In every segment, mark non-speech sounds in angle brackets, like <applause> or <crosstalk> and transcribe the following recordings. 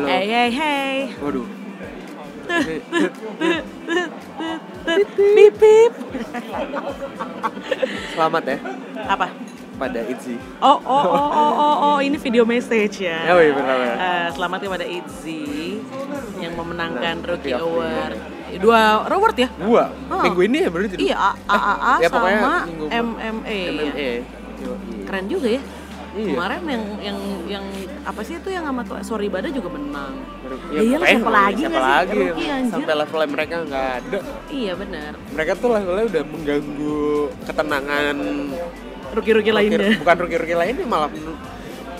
Halo. Hey hey hey. Waduh. Bip bip. Selamat ya Apa? pada Itzy. Oh oh oh oh oh, oh. ini video message ya. Oh iya benar. benar. Eh, selamat kepada Itzy yang memenangkan Nah, Rookie Award. Dua award ya? Dua. Oh. Minggu ini ya berarti. Iya, A- AAA Ya, pokoknya sama MMA. ya. MMA. Yoi. Keren juga ya. Iya. Kemarin yang yang yang apa sih itu yang sama tuh Sorry Bada juga menang. Ya, iyalah, pokoknya siapa lagi siapa lagi sampai level mereka nggak ada. Iya benar. Mereka tuh levelnya udah mengganggu ketenangan Rookie-rookie lainnya. bukan rookie-rookie lainnya malah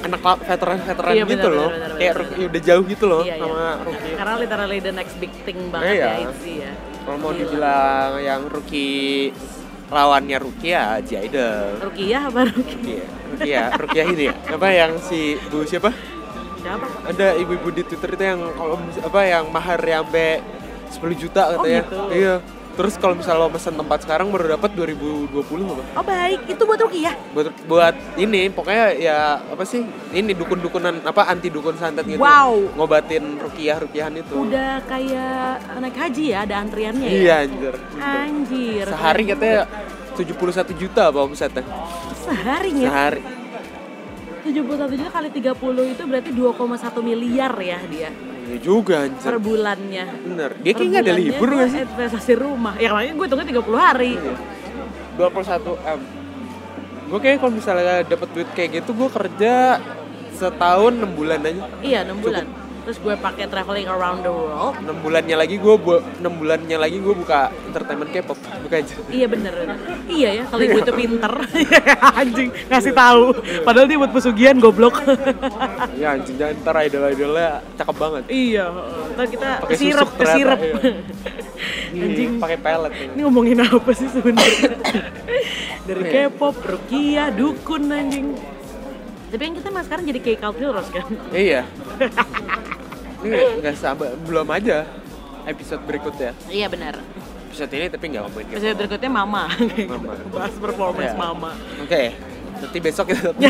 anak veteran-veteran Iya, gitu loh. Kayak rookie udah jauh gitu loh Iya, iya. sama rookie. Karena literally the next big thing banget Iya. ya Itzy ya. Kalau mau dibilang yang rookie lawannya rookie ya Jaidel. Rukiah apa rookie ya, rookie ini ya. Apa yang si Bu siapa? Siapa? Ada ibu-ibu di Twitter itu yang kalau apa yang mahar ya sampai 10 juta Oh, katanya. gitu. Iya. Terus kalau misalnya lo pesen tempat sekarang baru dapat 2020 apa? Oh baik, itu buat Rukiah. Buat buat ini pokoknya ya apa sih? Ini dukun-dukunan apa anti dukun santet gitu. Wow. Ngobatin rukiah-rukiahan itu. Udah kayak naik haji ya, ada antriannya Iya ya. anjir. Anjir. Sehari katanya 71 juta apa omsetnya? Sehari ya. Sehari. 71 juta kali 30 itu berarti 2,1 miliar ya dia Iya juga anjir. per bulannya. Bener. Dia kayaknya nggak ada libur nggak sih? Investasi rumah. Ya kemarin gue hitungnya 30 hari. Iya. 21 M. Gue kayak kalau misalnya dapet duit kayak gitu gue kerja setahun 6 bulan aja. Iya, 6 bulan. Terus gue pakai traveling around the world. 6 bulannya lagi gue bu 6 bulannya lagi gue buka entertainment K-pop. Buka aja. Iya bener. Iya ya, kalau ibu itu pinter <laughs> Anjing, ngasih tahu Padahal dia buat pesugihan goblok <laughs> ya anjing jangan ntar idol-idolnya cakep banget. Iya, ntar kita susuk ternyata, kesirep iya. <laughs> Anjing. pakai pelet. ya. Ini ngomongin apa sih sebenarnya? Dari Iya. K-pop, Rukia, dukun anjing Tapi yang kita mas sekarang jadi kayak Calderos kan? Iya. <laughs> Nggak sabar, belum aja episode berikutnya. Iya benar Episode ini tapi nggak ngomongin. Episode berikutnya Mama Mama. <laughs> Bahas performance Iya. Mama Oke, nanti besok kita <laughs>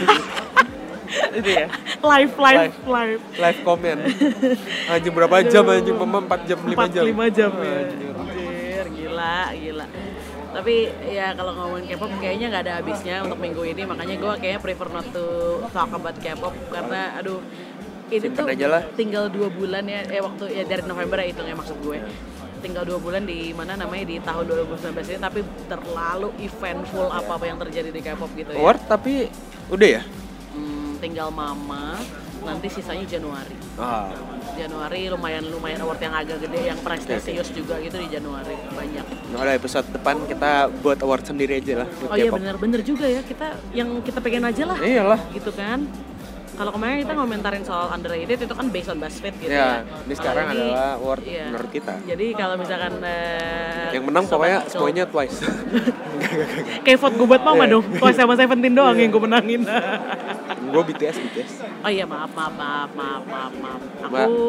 itu ya Live, live, Live. live komen. Anjing berapa jam anjing mama 4 jam 5 Empat jam. lima jam ya. Anjir, gila, gila. Tapi ya kalau ngomongin K-pop kayaknya nggak ada habisnya untuk minggu ini, makanya gue kayaknya prefer not to talk about K-pop karena aduh ini Simpen tuh aja lah. tinggal dua bulan ya, eh waktu ya dari November ya hitungnya maksud gue tinggal dua bulan di mana namanya di tahun 2019 ini tapi terlalu eventful apa apa yang terjadi di K-pop gitu ya. Award tapi udah ya? Hmm, tinggal Mama, nanti sisanya Januari. Ah, Januari lumayan lumayan award yang agak gede yang prestisius juga gitu di Januari banyak. Nah, episode depan kita buat award sendiri aja lah Oh iya bener bener juga ya kita yang kita pengen aja lah Iyalah. gitu kan. Kalau kemarin kita ngomentarin soal underrated itu kan based on BuzzFeed gitu Ya, ya. ini sekarang Kalau adalah award iya. menurut kita. Jadi kalau misalkan eh, Yang menang pokoknya semuanya twice. kayak vote gue buat mama Iya. dong. Twice sama Seventeen doang yang gue menangin. <laughs> gue BTS BTS. Oh iya maaf maaf maaf maaf maaf maaf. Aku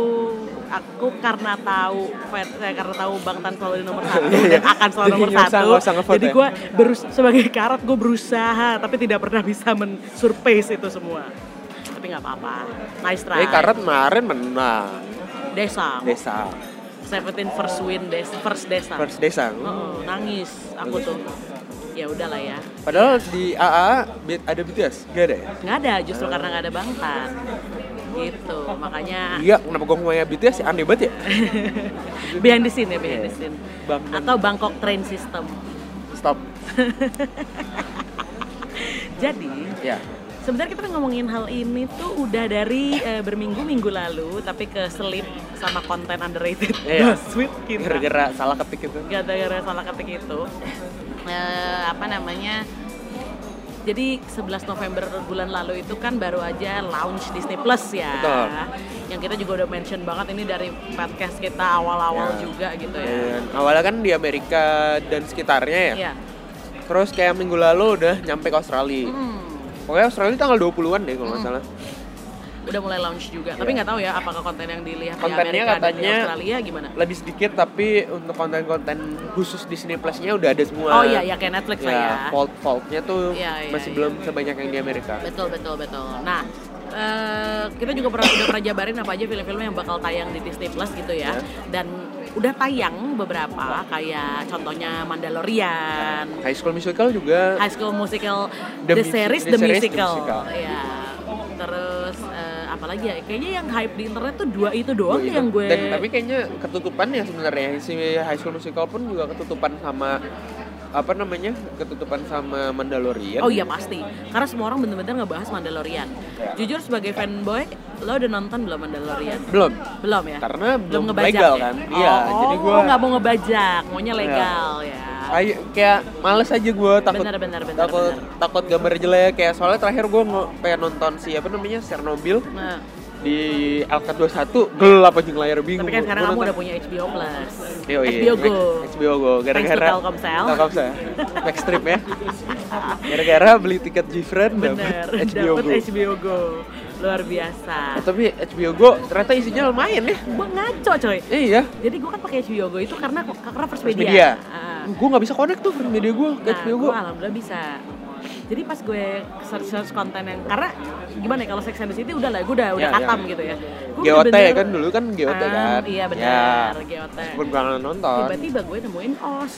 aku karena tahu saya karena tahu Bang Tan selalu di nomor satu <laughs> Iya. dan akan selalu nomor satu. Jadi ya? gue berus sebagai karat gue berusaha tapi tidak pernah bisa men-surpace itu semua. Tapi nggak apa-apa. Nice try. Eh karet kemarin menang. Desa. Desa. Seventeen first win des first desa. First Desa. Oh, nangis aku tuh. Ya udahlah ya. Padahal di AA ada BTS? Gak ada ya? Nggak ada justru karena nggak ada Bang Tan. Gitu. Makanya Iya, kenapa gue ngomongnya BTS ya? Aneh banget ya? <laughs> behind the scene ya behind the Iya. scene. Atau Bangkok Train System. Stop. <laughs> Jadi Ya. sebenarnya kita ngomongin hal ini tuh udah dari eh, berminggu-minggu lalu, tapi ke selip sama konten underrated Iya. <laughs> Sweet kita. Gara-gara salah ketik itu. Gara-gara salah ketik itu. Eh, apa namanya? Jadi 11 November bulan lalu itu kan baru aja launch Disney Plus ya. Betul. Yang kita juga udah mention banget ini dari podcast kita awal-awal Ya. juga gitu ya. Dan awalnya kan di Amerika dan sekitarnya ya. Iya. Terus kayak minggu lalu udah nyampe ke Australia. Hmm. Pokoknya Australia tanggal 20-an deh kalau nggak salah. Udah mulai launch juga. Tapi nggak tahu ya apakah konten yang dilihat Iya. Kontennya di Amerika dan di katanya Australia gimana? Lebih sedikit tapi untuk konten-konten khusus Disney Plus-nya udah ada semua. Oh iya, ya kayak Netflix lah ya. Ya, fault faultnya tuh Iya, iya, masih iya. belum sebanyak yang di Amerika. Betul betul betul. Nah eh, kita juga pernah udah pernah jabarin apa aja film-film yang bakal tayang di Disney Plus gitu ya. Dan udah tayang beberapa kayak contohnya Mandalorian, High School Musical juga High School Musical, The The, Series, The The, Series, The Musical. Musical. Ya. Lagi ya? Kayaknya yang hype di internet tuh dua itu doang Dua yang gue Dan tapi kayaknya ketutupan ya sebenarnya si High School Musical pun juga ketutupan sama apa namanya ketutupan sama Mandalorian. Oh iya pasti, karena semua orang bener-bener ngebahas Mandalorian. Jujur sebagai fanboy, lo udah nonton belum Mandalorian? Belum. Belum ya? Karena belum ngebajak legal ya? kan. Iya, oh, jadi gua oh, nggak mau ngebajak, maunya legal ya. Ayo, kayak males aja gue takut Bener, bener, bener, takut bener. takut gambar jelek kayak soalnya terakhir gue pengen nonton si apa namanya Chernobyl Nah, di Alcat 21 gelap aja layar bingung tapi kan sekarang Gua kamu udah punya HBO Plus, Yo, iya. HBO Go. HBO Go gara-gara Telkomsel. Telkomsel. <laughs> Max Trip ya. Gara-gara beli tiket GFriend Bener, dapet HBO dapet Go. HBO Go. Luar biasa. Eh, tapi HBO Go ternyata isinya lumayan ya. Gua ngaco coy. Iya. Jadi gua kan pakai HBO Go itu karena karena First First Media. Media. Ah. Gue nggak bisa connect tuh First Media gue ke Nah, HBO Go. gue alhamdulillah bisa. Jadi pas gue search search konten yang karena gimana ya kalau Sex and the City udah lah, gue udah udah Ya, ya. katam gitu ya. Gua GOT bener-bener- kan dulu kan GOT Ah, kan. Iya Ya. benar, GOT. Meskipun gue nonton. Tiba-tiba gue nemuin OS.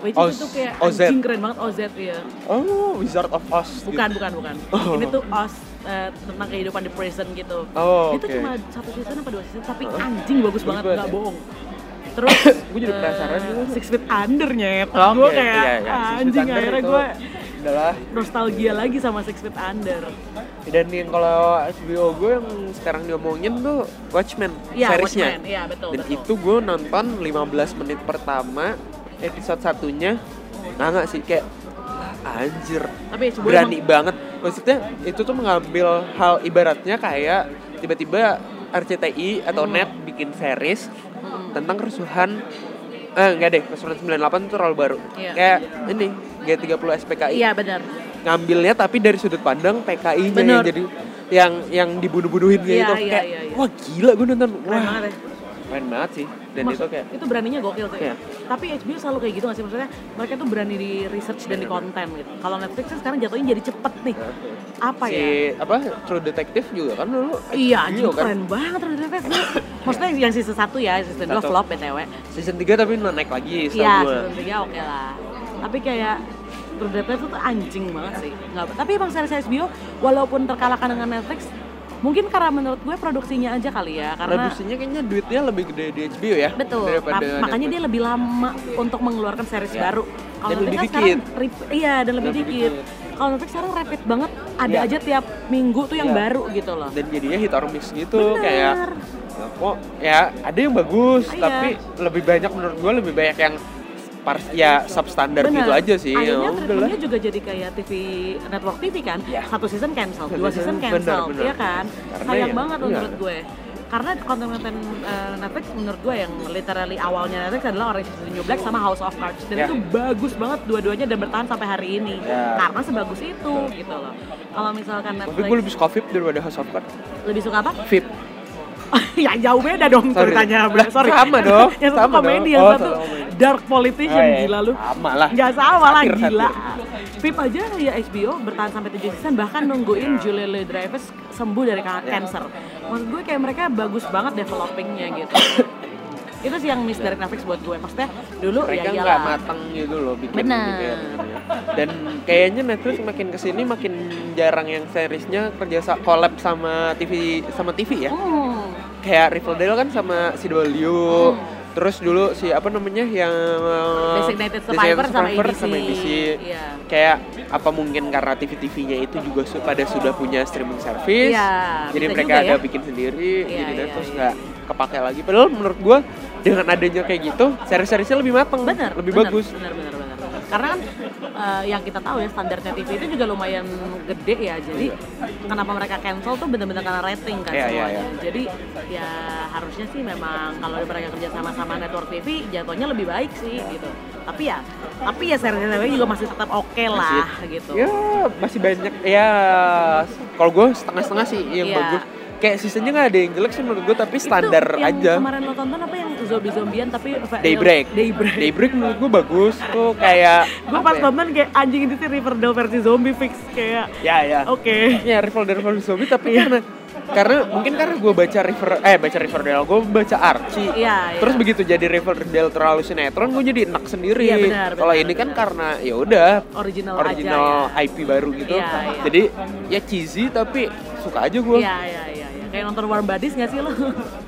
Which Oz. itu kayak OZ. anjing keren banget OZ ya. Oh, Wizard of Oz. gitu. Bukan, bukan, bukan. Oh. Ini tuh OS eh, tentang kehidupan di prison gitu. Oh, Itu oke. cuma satu season apa dua season, tapi anjing bagus banget, banget nggak ya? bohong. <coughs> Terus Gue jadi penasaran juga. Six Feet Under nyet. Oke, gue kayak iya, iya. Anjing Under akhirnya gue adalah nostalgia lagi sama Six Feet Under. dan yang kalau HBO gue yang sekarang diomongin tuh Watchmen Iya, seriesnya. Watchmen. Iya, betul, Dan betul. itu gue nonton 15 menit pertama episode satunya nah nggak sih kayak "Ah, anjir Tapi sebuah berani banget maksudnya itu tuh mengambil hal ibaratnya kayak tiba-tiba RCTI atau Hmm. net bikin series tentang kerusuhan eh enggak deh kerusuhan 98 itu terlalu baru Iya. kayak ini G30 SPKI Iya benar. ngambilnya tapi dari sudut pandang PKI-nya Bener. yang jadi yang yang dibunuh-bunuhin Iya, gitu iya, kayak iya, iya. wah gila gue nonton Keren wah banget ya. keren banget sih dan Mas- itu kayak itu beraninya gokil sih. Iya. Tapi HBO selalu kayak gitu gak sih? Maksudnya mereka tuh berani di research dan di konten gitu. Kalau Netflix kan sekarang jatuhnya jadi cepet nih. Apa si ya? apa True Detective juga kan dulu Iya, anjing kan keren banget True Detective. Maksudnya yang season 1 ya, season 2 Satu. flop BTW. season 3 tapi naik lagi Iya, setahu gue season 3 oke lah. Tapi kayak True Detective tuh anjing banget sih. Nggak, tapi emang series HBO walaupun terkalahkan dengan Netflix, mungkin karena menurut gue produksinya aja kali ya, karena produksinya kayaknya duitnya lebih gede di HBO ya Betul, daripada makanya dia lebih lama untuk mengeluarkan series Ya. baru. Kalau Netflix lebih kan sekarang dikit. iya dan lebih Lebih dikit. dikit. Kalau Netflix sekarang rapid banget, ada Ya. aja tiap minggu tuh yang Ya. baru gitu loh. dan jadinya hit or miss gitu Bener. kayak oh ya ada yang bagus Iya. tapi lebih banyak menurut gue lebih banyak yang pars ya substandar Bener. gitu aja sih Akhirnya ya treatmentnya juga jadi kayak TV network TV kan. Ya. Satu season cancel, Satu dua season, cancel, bener, bener. iya kan? Karena Sayang ya, banget iya. menurut gue. Karena konten-konten eh, Netflix menurut gue yang literally awalnya Netflix adalah Orange is the New Black sama House of Cards dan Ya. itu bagus banget dua-duanya dan bertahan sampai hari ini Ya. karena sebagus itu gitu loh. Kalau misalkan tapi Netflix gue lebih suka VIP daripada House of Cards lebih suka apa? VIP <laughs> ya jauh beda dong Sorry. ceritanya. Sorry. sama dong, <laughs> yang satu sama komedi, dong. yang Oh, satu. Dark politician Oh, iya. gila lu. sama lah Nggak sama lah Satir, gila. satir. Pip aja ya HBO bertahan sampai 7 season bahkan nungguin Julia Louis Dreyfus sembuh dari Ya. cancer. Maksud gue kayak mereka bagus banget developingnya gitu. itu sih yang miss dari Netflix buat gue. Maksudnya dulu mereka ya nggak matang gitu loh bikin Bener. bikin. dan kayaknya Netflix makin ke sini makin jarang yang seriesnya kerja collab sama TV sama TV ya Hmm. kayak Riverdale kan sama CW terus dulu si apa namanya yang Designated Survivor sama ABC. ABC. Iya. kayak apa mungkin karena TV-TV-nya itu juga su- pada sudah punya streaming service Iya, jadi mereka ada ya. bikin sendiri Iya, jadi iya, terus iya. nggak kepake lagi padahal menurut gua dengan adanya kayak gitu seri-serinya lebih mateng bener lebih bener, bagus bener bener bener karena kan eh, yang kita tahu ya standarnya TV itu juga lumayan gede ya. Jadi kenapa mereka cancel tuh bener-bener karena rating kan Iya, iya, semuanya. iya. jadi ya harusnya sih memang kalau mereka kerja sama sama network TV jatuhnya lebih baik sih gitu. Tapi ya tapi ya seri-serinya juga masih tetap oke lah gitu. Ya masih banyak. Ya kalau gue setengah-setengah sih yang Iya. bagus. Kayak seasonnya nggak ada yang jelek sih menurut gue tapi standar itu yang aja. kemarin lo tonton apa yang zombie zombian tapi Daybreak. Daybreak. Daybreak menurut gue bagus tuh kayak gue pas ya? nonton kayak anjing ini sih Riverdale versi zombie fix kayak Ya ya. oke Ya Riverdale Riverdale Zombie tapi karena karena mungkin karena gue baca River eh baca Riverdale gue baca Archie Iya, iya. terus begitu jadi Riverdale terlalu sinetron gue jadi enak sendiri Iya, benar, kalau benar, ini kan karena ya udah original, original aja ya. IP baru gitu Iya, iya. jadi ya cheesy tapi suka aja gue Iya iya iya iya. Kayak nonton Warm Bodies gak sih lo? <laughs>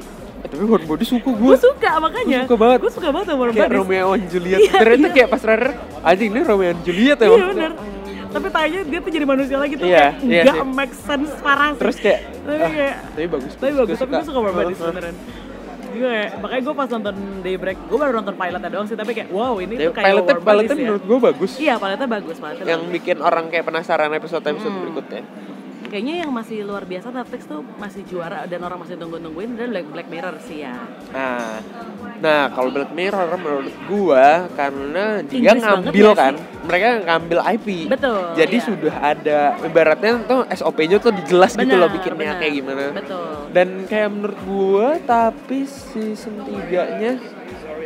Tapi Warm Body suka gue gue suka makanya. Gua suka banget. Gue suka banget sama Warm kayak Bodies. Romeo and Juliet Iya, ternyata iya. kayak pas terakhir anjing ini Romeo and Juliet ya Iya bener. Tapi tanya dia tuh jadi manusia lagi tuh Iya, kayak nggak sih. make sense parah sih. terus kayak Tapi ah, kayak tapi bagus tapi bagus, tapi gue suka Warm Bodies beneran. Gue makanya gue pas nonton Daybreak, gue baru nonton pilotnya doang sih, tapi kayak wow ini Ya, tuh kayak pilotnya, pilotnya ya. menurut gue bagus Iya pilotnya bagus, pilotnya yang bagus. bikin orang kayak penasaran episode-episode Hmm. berikutnya Kayaknya yang masih luar biasa Netflix tuh masih juara dan orang masih nunggu-nungguin adalah Black, Black Mirror sih ya. Nah, nah kalau Black Mirror menurut gua karena dia Inggris ngambil kan, sih? mereka ngambil IP. Betul, Jadi iya. sudah ada ibaratnya tuh SOP-nya tuh jelas gitu loh bikinnya benar. kayak gimana. Betul. Dan kayak menurut gua tapi season 3-nya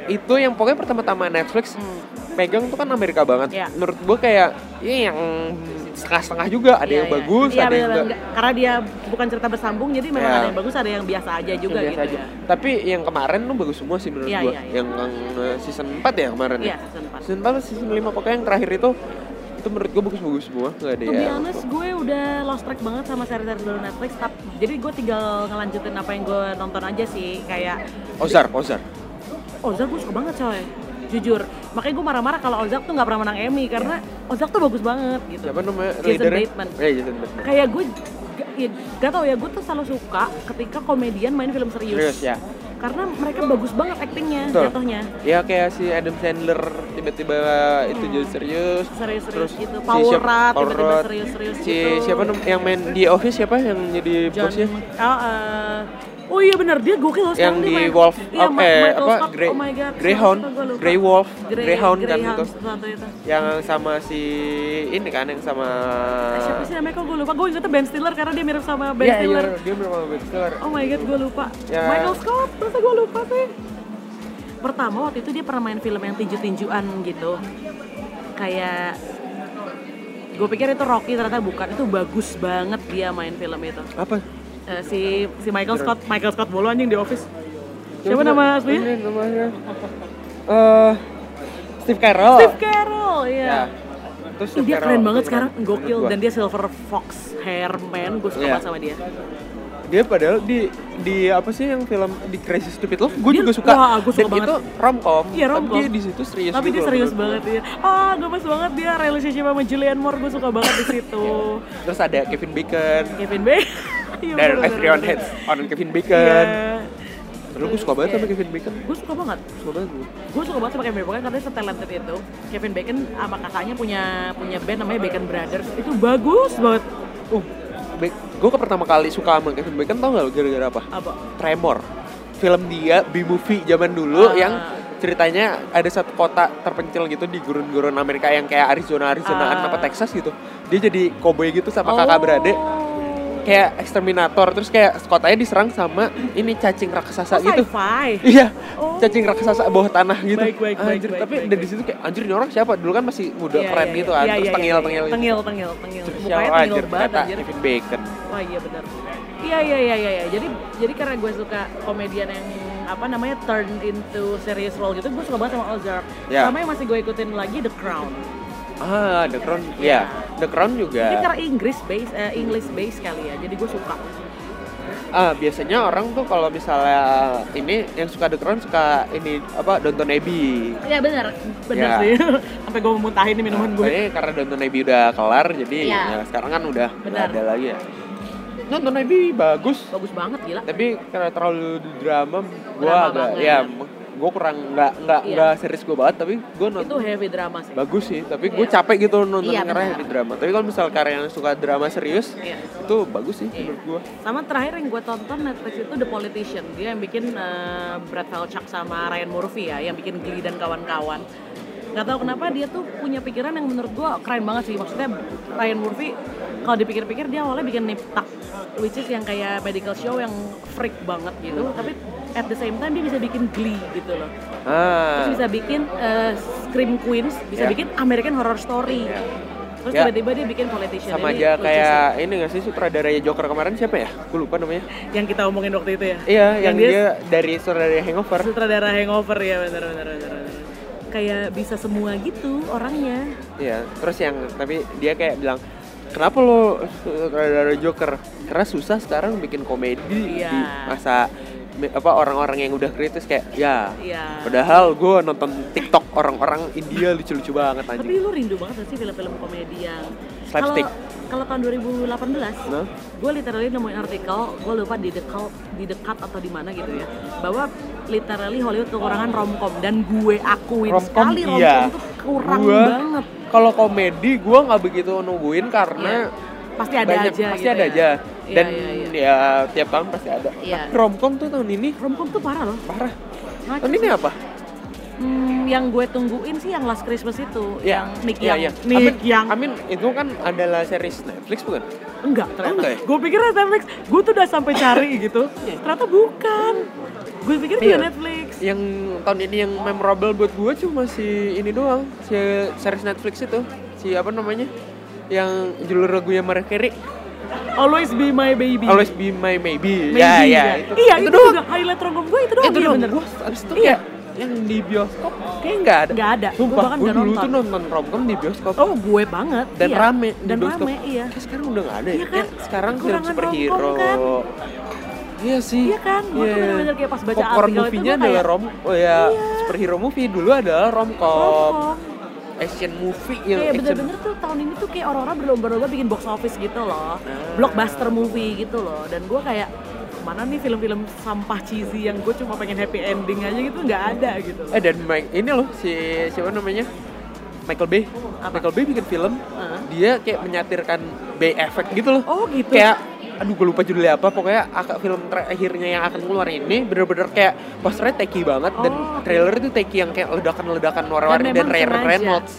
itu yang pokoknya pertama-tama Netflix Hmm. pegang tuh kan Amerika banget. Iya. Menurut gua kayak ya yang setengah-setengah juga, ada Iya, yang iya. bagus, Iya, ada yang enggak. bener. Karena dia bukan cerita bersambung, jadi memang Iya. ada yang bagus, ada yang biasa aja juga Yang biasa gitu aja. ya. Tapi yang kemarin tuh bagus semua sih menurut Iya, gua. iya, iya. Yang, yang uh, season 4 ya kemarin Iya, ya. season 4. Season 4 season 5 pokoknya yang terakhir itu itu menurut gua bagus-bagus semua, enggak ada To yang honest, gue udah lost track banget sama seri-seri baru Netflix. Tap, jadi gue tinggal ngelanjutin apa yang gue nonton aja sih. Kayak Ozark, Ozark. Ozark gue suka banget coy. Jujur, makanya gue marah-marah kalau Ozark tuh nggak pernah menang Emmy karena Ozark tuh bagus banget gitu. Siapa namanya? Jason? Bateman. Eh, Jason Bateman. Kayak gue ya, gak tau ya, gue tuh selalu suka ketika komedian main film serius. Serius ya. Karena mereka bagus banget aktingnya, Betul. jatuhnya. Ya kayak si Adam Sandler tiba-tiba itu jadi serius. Serius-serius Terus gitu. si Power Power tiba-tiba serius-serius Si gitu. siapa yang main di Office siapa yang jadi John, bosnya? oh, eh, oh iya benar dia gokil loh Yang sekarang di dia main. Wolf iya, eh Michael apa Scott, Grey oh my god Greyhound. Grey Wolf, Grey- Greyhound kan Greyhound itu. itu. Yang sama si ini kan yang sama Eh, siapa sih namanya kok gue lupa gue ingetnya Ben Stiller karena dia mirip sama Ben Iya, Stiller iya, dia bersama Ben Stiller. oh my god gue lupa Ya. Michael Scott masa gue lupa sih pertama waktu itu dia pernah main film yang tinju-tinjuan gitu kayak gue pikir itu Rocky ternyata bukan itu bagus banget dia main film itu Apa? Eh, si si Michael Scott Michael Scott Bolo anjing di Office. Siapa nama aslinya? Namanya. Eh Steve Carell. Steve Carell ya, Ya. Terus Steve dia keren banget sekarang. Gokil. Dan dia silver fox hairman gue suka Iya. banget sama dia dia padahal di di apa sih yang film di Crazy Stupid Love gue juga suka. wah, gua suka dan banget. itu romcom. Iya, romcom. tapi dia di situ serius tapi dia loh serius menurut banget ya ah gue pas banget dia relationship sama Julianne Moore gue suka banget di situ. Gua. terus ada Kevin Bacon. Kevin Bacon <laughs> Iya, dan bener, Hates on Kevin. Bacon. Iya. Terus gue suka banget sama Kevin Bacon. Gue suka banget. Suka banget gue gue suka banget sama Kevin Bacon karena setalented itu. Kevin Bacon sama kakaknya punya punya band namanya Bacon Brothers. Itu bagus banget. Uh gue ke pertama kali suka sama Kevin Bacon tau gak gara-gara apa? Apa? Tremor. Film dia B-movie zaman dulu Ah. yang ceritanya ada satu kota terpencil gitu di gurun-gurun Amerika yang kayak Arizona Arizonaan Ah. apa Texas gitu. Dia jadi cowboy gitu sama kakak beradik kayak eksterminator terus kayak kotanya diserang sama ini cacing raksasa oh, gitu <laughs> iya Oh. cacing raksasa bawah tanah gitu Baik, baik, baik, anjir baik, tapi baik, dari baik. situ kayak anjir ini orang siapa dulu kan masih muda Iya, keren iya, gitu iya. kan Iya, terus iya, tengil iya, tengil iya. tengil tengil tengil terus mukanya tengil anjir banget anjir Kevin Bacon Wah iya benar. Iya iya iya iya. iya. Jadi jadi karena gue suka komedian yang apa namanya turn into serious role gitu, gue suka banget sama Ozark. Ya. Sama yang masih gue ikutin lagi The Crown. Ah The Crown ya The Crown juga Mungkin karena Inggris base, eh, English base kali ya. Jadi gue suka. Ah, biasanya orang tuh kalau misalnya ini yang suka The Crown suka ini apa Downton Abbey. Iya benar, benar Ya. sih. <laughs> Sampai gue mau muntahin minuman gue. Tapi karena Downton Abbey udah kelar jadi Iya. ya sekarang kan udah Benar. ada lagi ya. Downton Abbey bagus, Bagus banget gila. tapi karena terlalu drama gua Drama agak banget. ya gua kurang nggak nggak Iya. nggak serius gua banget tapi gua nonton Itu heavy drama sih. bagus sih tapi gue Iya. capek gitu nonton Iya, karena di drama tapi kalau misal karya yang suka drama serius Iya. itu bagus sih Iya. menurut gua Sama terakhir yang gue tonton Netflix itu The Politician. Dia yang bikin eh, Brad Falchuk sama Ryan Murphy ya, yang bikin Glee dan kawan-kawan. Gak tahu kenapa dia tuh punya pikiran yang menurut gue keren banget sih. Maksudnya Ryan Murphy kalau dipikir-pikir dia awalnya bikin Nip Tuck, which is yang kayak medical show yang freak banget gitu. Tapi at the same time dia bisa bikin Glee gitu loh Ah. terus bisa bikin eh, Scream Queens bisa Ya. bikin American Horror Story Ya. terus Ya. tiba-tiba dia bikin Politician Sama Ini aja kayak ini gak sih sutradaranya Joker kemarin siapa ya? Gue lupa namanya. yang kita omongin waktu itu ya Iya, yang, Yang dia- dia, dari sutradara Hangover. sutradara Hangover ya bener bener, bener. Kayak bisa semua gitu orangnya Iya, terus yang tapi dia kayak bilang kenapa lo sutradara Joker? Karena susah sekarang bikin komedi Iya. di masa apa orang-orang yang udah kritis kayak ya. Iya. Padahal gue nonton TikTok orang-orang India lucu-lucu banget Tapi anjing. lu rindu banget sih film-film komedi yang Slapstick. Kalau kalau tahun 2018, Nah. gue literally nemuin artikel, gue lupa di dekat di dekat atau di mana gitu ya, bahwa literally Hollywood kekurangan romcom dan gue akuin Romcom sekali romcom iya. tuh kurang Gua- banget. Kalau komedi gue nggak begitu nungguin karena Pasti ada banyak aja pasti gitu ada ya. aja Iya, dan iya, iya. ya tiap tahun pasti ada. Tapi romcom tuh tahun ini Romcom tuh parah loh. parah. Ngaco Tahun ini apa? Hmm, yang gue tungguin sih yang Last Christmas itu, Ya, yang Nick iya, Young. iya. Nick Amin, Young. Amin itu kan adalah series Netflix bukan? Enggak, ternyata. enggak ya? Gue pikir Netflix. Gue tuh udah sampai cari <laughs> gitu. ternyata bukan. Gue pikir Iya. juga Netflix. Yang tahun ini yang memorable buat gue cuma si ini doang, si series Netflix itu, si apa namanya? Yang judul lagunya Mariah Carey, Always be my baby. Always Be My Maybe. Maybe, ya, ya, ya. iya, itu, doang. juga highlight romcom gue itu doang. itu iya doang. bener. Gua abis itu Iya. kayak yang di bioskop kayak nggak ada. Nggak ada. Sumpah, bahkan gue dulu nonton. tuh nonton romcom di bioskop. Oh, gue banget. dan iya. rame di Dan bioskop. rame, iya. Kayak sekarang udah nggak ada ya. Iya kan? Kayak sekarang film superhero. kan? Iya sih. Iya kan? Gua tuh bener-bener kayak pas baca Popcorn artikel itu movie-nya kayak, adalah rom oh ya Iya. superhero movie dulu adalah romcom. Romcom. Action movie yang Kayak action. bener-bener tuh tahun ini tuh kayak orang-orang berlomba-lomba bikin box office gitu loh. Ah. Blockbuster movie gitu loh. Dan gue kayak mana nih film-film sampah cheesy yang gue cuma pengen happy ending aja gitu nggak ada gitu. Eh dan Mike, ini loh si siapa namanya? Michael Bay. Apa? Michael Bay bikin film. Heeh. Dia kayak menyatirkan Bay effect gitu loh. Oh gitu. kayak aduh gue lupa judulnya apa pokoknya akak film terakhirnya yang akan keluar ini bener-bener kayak posternya teki banget dan Oh. trailer itu teki yang kayak ledakan-ledakan warna-warni dan, memang Ryan. Reynolds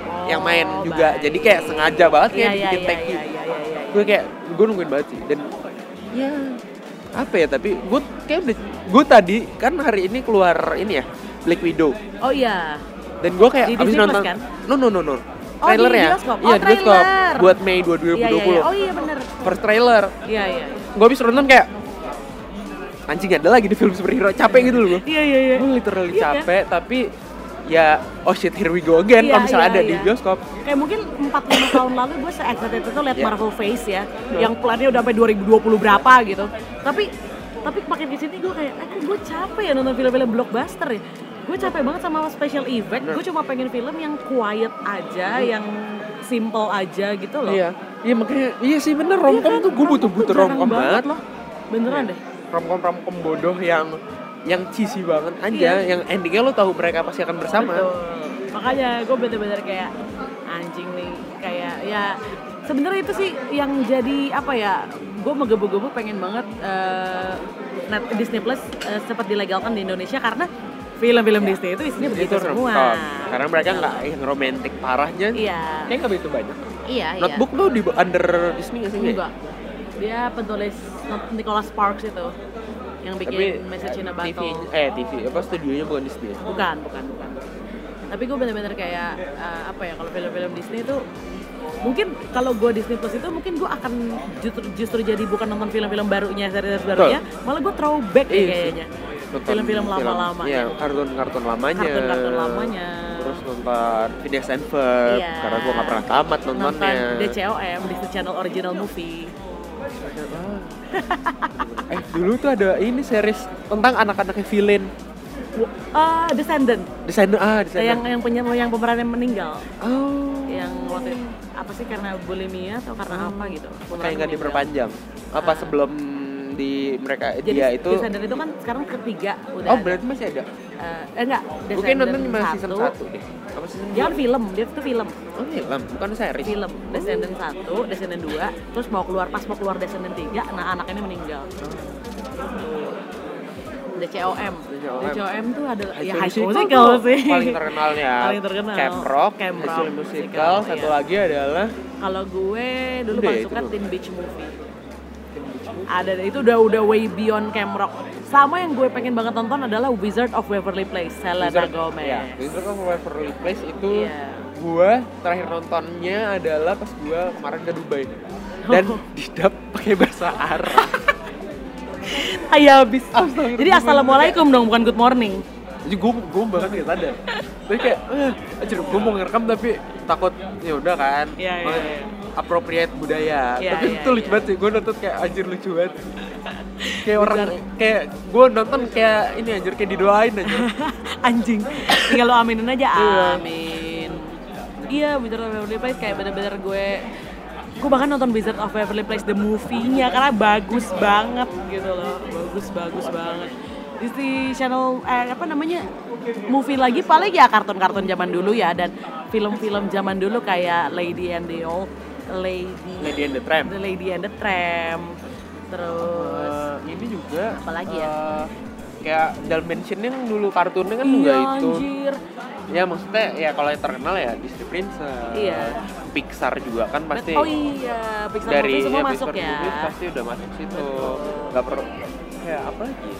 Oh, yang main juga baik. jadi kayak sengaja banget kayak iya, bikin iya, teki iya, iya, iya, iya. gue kayak gue nungguin banget sih dan ya apa ya tapi gue kayak udah gue tadi kan hari ini keluar ini ya Black Widow Oh iya. dan gue kayak Di abis Disney nonton kan? no no no no Oh, trailer ya bioskop. iya Oh, di bioskop buat Mei 2020 Iya, iya, iya. Oh iya bener. first trailer Iya iya. iya. gue abis nonton kayak anjing ada lagi di film superhero capek gitu loh gue Iya iya iya. gue literally Iya, kan? capek tapi ya oh shit here we go again. Iya, kalau misalnya iya, ada di iya. bioskop. Kayak mungkin 4-5 tahun lalu gue se-excited itu liat Iya. Marvel Face ya Yang plannya udah sampai 2020 berapa gitu. Tapi tapi makin ke sini gue kayak, kok gue capek ya nonton film-film blockbuster ya. Gue capek banget sama special effect, Bener. gue cuma pengen film yang quiet aja, yang simple aja gitu loh. Iya. Iya makanya iya sih bener Iya romcom kan? tuh gue butuh butuh romcom banget loh. Beneran Iya. deh. Romcom romcom bodoh yang yang cheesy banget aja Iya. yang endingnya lo tahu mereka pasti akan bersama Betul. Makanya gue bener-bener kayak anjing nih kayak ya sebenarnya itu sih yang jadi apa ya gue menggebu-gebu pengen banget eh, net Disney Plus eh, sempat dilegalkan di Indonesia karena film-film Disney itu isinya begitu itu semua. romcom karena mereka nggak yang romantis parahnya Iya. kayak nggak begitu banyak Iya, iya. notebook tuh di under Disney nggak sih nggak? Enggak. Dia penulis Nicholas Sparks itu yang bikin tapi Message in a TV Bottle. eh TV apa studionya bukan Disney bukan bukan bukan. Tapi gue bener-bener kayak eh, apa ya kalau film-film Disney itu mungkin kalau gue Disney Plus itu mungkin gue akan justru justru jadi bukan nonton film-film barunya series barunya malah gue throwback ya sih. kayaknya. Nonton film-film lama-lama iya kartun-kartun lamanya. Kartun-kartun lamanya. Terus nonton Phineas and Ferb Iya. karena gua nggak pernah tamat nonton nontonnya DCOM Disney Channel Original Movie eh dulu tuh ada ini series tentang anak-anaknya villain. Eh, Descendant. Descendant ah Descendant. Yang yang punya yang pemerannya meninggal. Oh. Yang waktu apa sih karena bulimia atau karena apa gitu? Kayak nggak diperpanjang. Apa Ah. sebelum di mereka jadi dia itu Descendant itu kan sekarang ketiga udah oh ada. berarti masih ada Eh, eh enggak, mungkin nonton cuma season satu. 1 deh apa season Dia kan film, dia itu film. oh film bukan series Film. Descendant 1, Descendant 2, terus mau keluar pas mau keluar Descendant 3, nah anak ini meninggal. DCOM. DCOM. DCOM tuh ada ya High High School Musical sih. paling terkenalnya Paling terkenal. Camp Rock, Camp High Rock School Musical, Musical, satu iya. lagi adalah Kalau gue dulu Udah, suka dulu. Teen Beach Movie. Ada itu udah udah way beyond Camp Rock sama yang gue pengen banget tonton adalah Wizard of Waverly Place Selena Wizard- Gomez ya, Wizard of Waverly Place itu Iya. gua terakhir nontonnya adalah pas gua kemarin ke Dubai dan didap pakai bahasa Arab. <laughs> Ay, habis jadi assalamualaikum dong bukan good morning Jadi gue gue bahkan gak sadar. Tapi kayak, eh, gue mau ngerekam tapi takut ya udah kan. Iya, iya, iya. Appropriate budaya. Iya, tapi iya, itu lucu iya. banget sih. Gue nonton kayak anjir lucu banget. kayak orang kayak gue nonton kayak ini anjir kayak didoain aja. <laughs> anjing tinggal lo aminin aja Iya. amin iya Wizard of Waverly Place kayak bener-bener gue gue bahkan nonton Wizard of Waverly Place the movie-nya karena bagus banget gitu loh bagus bagus banget Disney Channel eh, apa namanya movie lagi paling ya kartun-kartun zaman dulu ya dan film-film zaman dulu kayak Lady and the Old Lady Lady and the Tramp. The Lady and the Tramp terus Eh, ini juga Apalagi ya? eh, kayak Dalmatian yang dulu kartunnya kan iya juga itu. anjir Ya maksudnya ya kalau yang terkenal ya Disney Princess. Iya. Pixar juga kan pasti. oh iya Pixar dari semua ya, masuk Pixar ya pasti udah masuk situ nggak perlu kayak apa lagi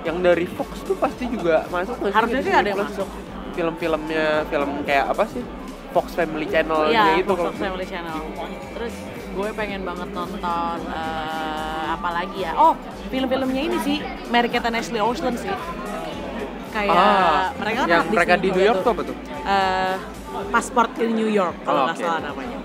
yang dari Fox tuh pasti juga masuk Harusnya sih ada yang masuk. film-filmnya film kayak apa sih Fox Family Channel Iya, gitu Fox kalau Family Channel. Terus gue pengen banget nonton eh, apa lagi ya? Oh, film-filmnya ini sih, Mary Kate and Ashley Olsen sih. Kayak Ah, mereka kan yang mereka di New York tuh apa tuh? Eh, Passport in New York kalau Oh, nggak oke. salah namanya.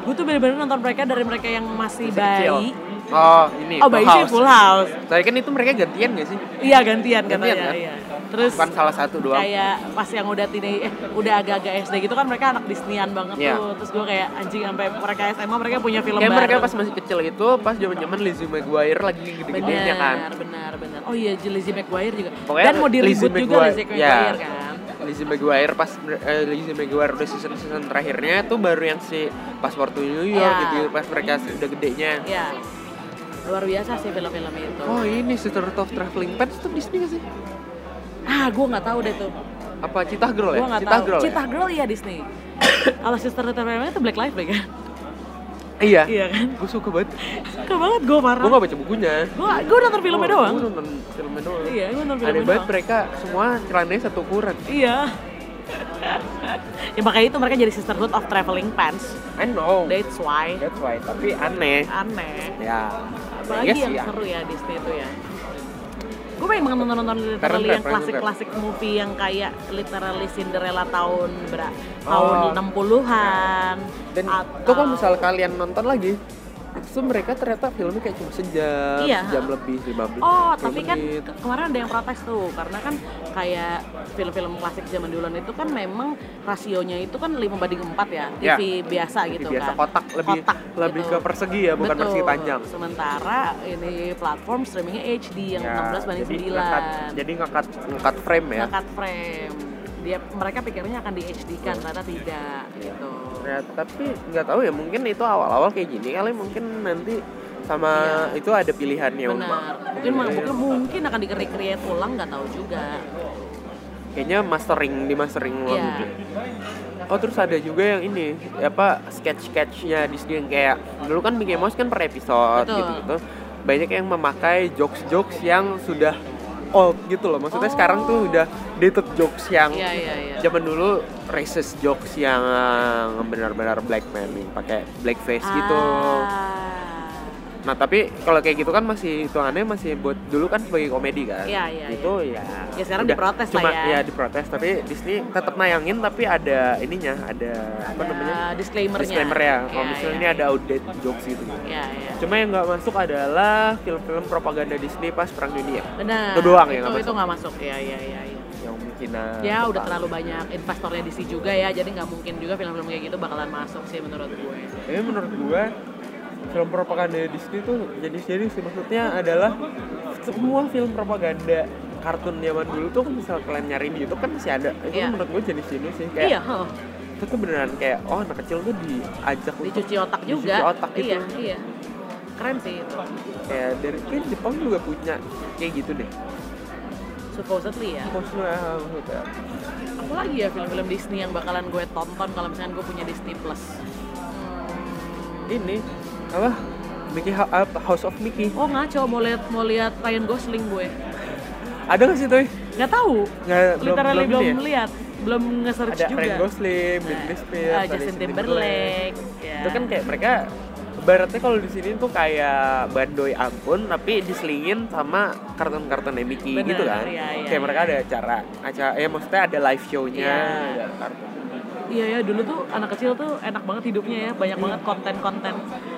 Gue tuh bener-bener nonton mereka dari mereka yang masih, kecil. bayi. oh ini Oh, bayi sih Full House. Saya kan itu mereka gantian gak sih? Iya gantian Gantian, katanya. kan? Iya. Terus Bukan salah satu doang. kayak pas yang udah tine eh udah agak-agak SD gitu kan mereka anak Disneyan banget Iya. tuh terus gue kayak anjing sampai mereka SMA mereka punya film Kayak baru mereka pas masih kecil itu pas zaman-zaman Lizzie McGuire lagi gede-gedenya kan. benar benar oh iya Lizzie McGuire juga Pokoknya dan mau di Lizzie reboot juga Lizzie ya. McGuire kan Lizzie McGuire pas eh, Lizzie McGuire udah season season terakhirnya tuh baru yang si Passport to New York Ya. gitu pas mereka udah gedenya. ya luar biasa sih film-film itu Oh ini Sister of Traveling Pants tuh Disney gak sih? Ah gue nggak tahu deh tuh Apa Citah Girl ya? gue nggak Citah tahu Girl Cita ya? Girl ya Disney <coughs> kalau Sister Return itu Black Lives kan Iya. iya kan Gue suka banget. suka banget gue parah Gue gak baca bukunya. gue gue nonton filmnya doang Gue nonton filmnya doang. iya gue nonton Aneh filmnya banget doang mereka semua celananya satu ukuran. Iya. ya makanya itu mereka jadi sisterhood of traveling pants. I know. That's why. That's why. Tapi aneh. Aneh. Ya. Apalagi Iya yang sih, ya. seru ya Disney itu ya. Gue pengen banget nonton-nonton literally Parent yang Trap, klasik-klasik movie yang kayak literally Cinderella tahun ber Oh. tahun 60-an. Dan itu kalau misal kalian nonton lagi, itu mereka ternyata filmnya kayak cuma sejam, Iya. sejam lebih, 15 Oh, 10 tapi kan menit. kemarin ada yang protes tuh karena kan kayak film-film klasik zaman duluan itu kan memang rasionya itu kan 5 banding 4 ya, Ya. TV biasa Lebih gitu biasa kan. kotak lebih Kotak lebih gitu. ke persegi ya, bukan Betul. persegi panjang. Sementara ini platform streamingnya HD yang Ya, 16 banding jadi 9. ngekat, jadi ngekat ngekat frame ya. Ngekat frame. Dia mereka pikirnya akan di HD kan, ternyata tidak gitu. Ya, tapi nggak tahu ya mungkin itu awal-awal kayak gini kali mungkin nanti sama Iya. itu ada pilihannya Benar. Mungkin Iya. mungkin mungkin akan di-recreate ulang nggak tahu juga. kayaknya mastering di mastering ulang Iya. gitu. Oh terus ada juga yang ini apa sketch sketchnya Disney yang kayak dulu kan Mickey Mouse kan per episode Betul. gitu gitu banyak yang memakai jokes jokes yang sudah old gitu loh maksudnya Oh. sekarang tuh udah dated jokes yang Iya, iya, iya. zaman dulu racist jokes yang benar-benar black man pakai blackface gitu Ah. Nah tapi kalau kayak gitu kan masih hitungannya masih buat dulu kan sebagai komedi kan. Iya, iya, Itu ya. Ya, sekarang udah, diprotes lah cuma, ya. ya. diprotes tapi Disney tetap nayangin tapi ada ininya, ada, apa Ada namanya? disclaimer-nya. Disclaimer ya. Kalau Iya, misalnya iya. ini ada outdated jokes gitu. Iya, iya. Cuma yang nggak masuk adalah film-film propaganda Disney pas perang dunia. Benar. Itu doang yang itu, nggak itu masuk. nggak masuk. Iya, iya, iya. iya. Yang mungkin Ya udah terlalu banyak investornya DC juga ya, jadi nggak mungkin juga film-film kayak gitu bakalan masuk sih menurut gue. Tapi menurut gua film propaganda Disney tuh jadi serius sih maksudnya adalah semua film propaganda kartun zaman dulu tuh kan misal kalian nyari di YouTube kan masih ada itu Iya. menurut gue jadi sini sih kayak Iya, huh. itu tuh beneran kayak oh anak kecil tuh diajak untuk dicuci otak juga. dicuci otak gitu Iya, iya. Keren sih itu. kayak dari kayak Jepang juga punya kayak gitu deh Supposedly ya. maksudnya maksudnya Apa lagi ya film-film Disney yang bakalan gue tonton kalau misalnya gue punya Disney Plus? Hmm, ini apa Mickey House of Mickey. Oh ngaco mau lihat mau lihat Ryan Gosling gue. Ada nggak sih tuh? Nggak tahu. Nggak Literally belum, ini ya? lihat, belum nge-search Ada juga. Ryan Gosling, Britney Nah, Spears, ada Justin Timberlake. Ya. Itu kan kayak mereka Baratnya kalau di sini tuh kayak bandoy ampun tapi diselingin sama kartun-kartunnya Mickey Bener, gitu kan. iya, iya, kayak mereka iya. ada acara acara ya maksudnya ada live show-nya, Iya. ada kartun. Iya ya dulu tuh anak kecil tuh enak banget hidupnya ya banyak banget konten-konten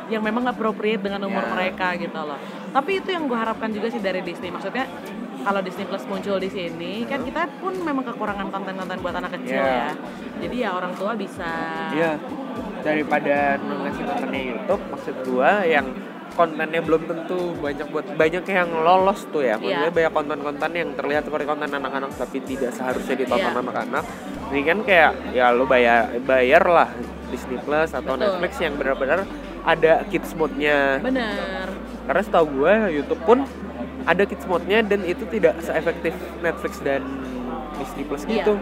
yang memang appropriate dengan umur Ya. mereka gitu loh. Tapi itu yang gue harapkan juga sih dari Disney. Maksudnya kalau Disney Plus muncul di sini kan kita pun memang kekurangan konten-konten buat anak kecil Ya. ya. Jadi ya orang tua bisa. Iya. Daripada ngasih kontennya YouTube, maksud gua yang kontennya belum tentu banyak buat banyak yang lolos tuh ya. Maksudnya Iya. banyak konten-konten yang terlihat seperti konten anak-anak tapi tidak seharusnya ditonton Iya. anak-anak. Ini kan kayak ya lo bayar bayar lah Disney Plus atau Betul. Netflix yang benar-benar ada kids mode-nya. Bener. Karena setahu gua YouTube pun ada kids mode-nya dan itu tidak seefektif Netflix dan Disney Plus Iya. gitu.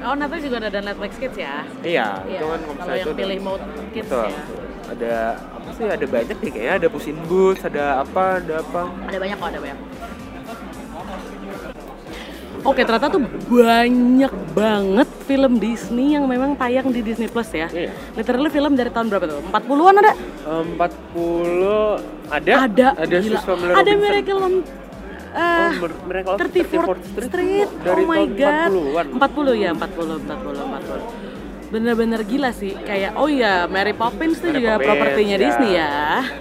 Oh Netflix juga ada Netflix Kids ya. Iya, Iya. itu kan kalau yang itu pilih mode Kids Betul. ya. Ada apa sih? Ada banyak nih kayaknya ada Puss in Boots, ada apa, ada apa. Ada banyak kok, ada banyak. Oke, ternyata tuh banyak banget film Disney yang memang tayang di Disney Plus ya. Iya. Literally film dari tahun berapa tuh? 40-an ada? 40 ada? Ada. Ada Gila. Ada. Miracle on Oh, eh Miracle on 34th 34th Street. dari oh my tahun god. 40-an. 40 ya, 40, 40, 40. Bener-bener gila sih. Kayak oh iya, Mary Poppins tuh Mary juga Poppins, propertinya ya. Disney ya.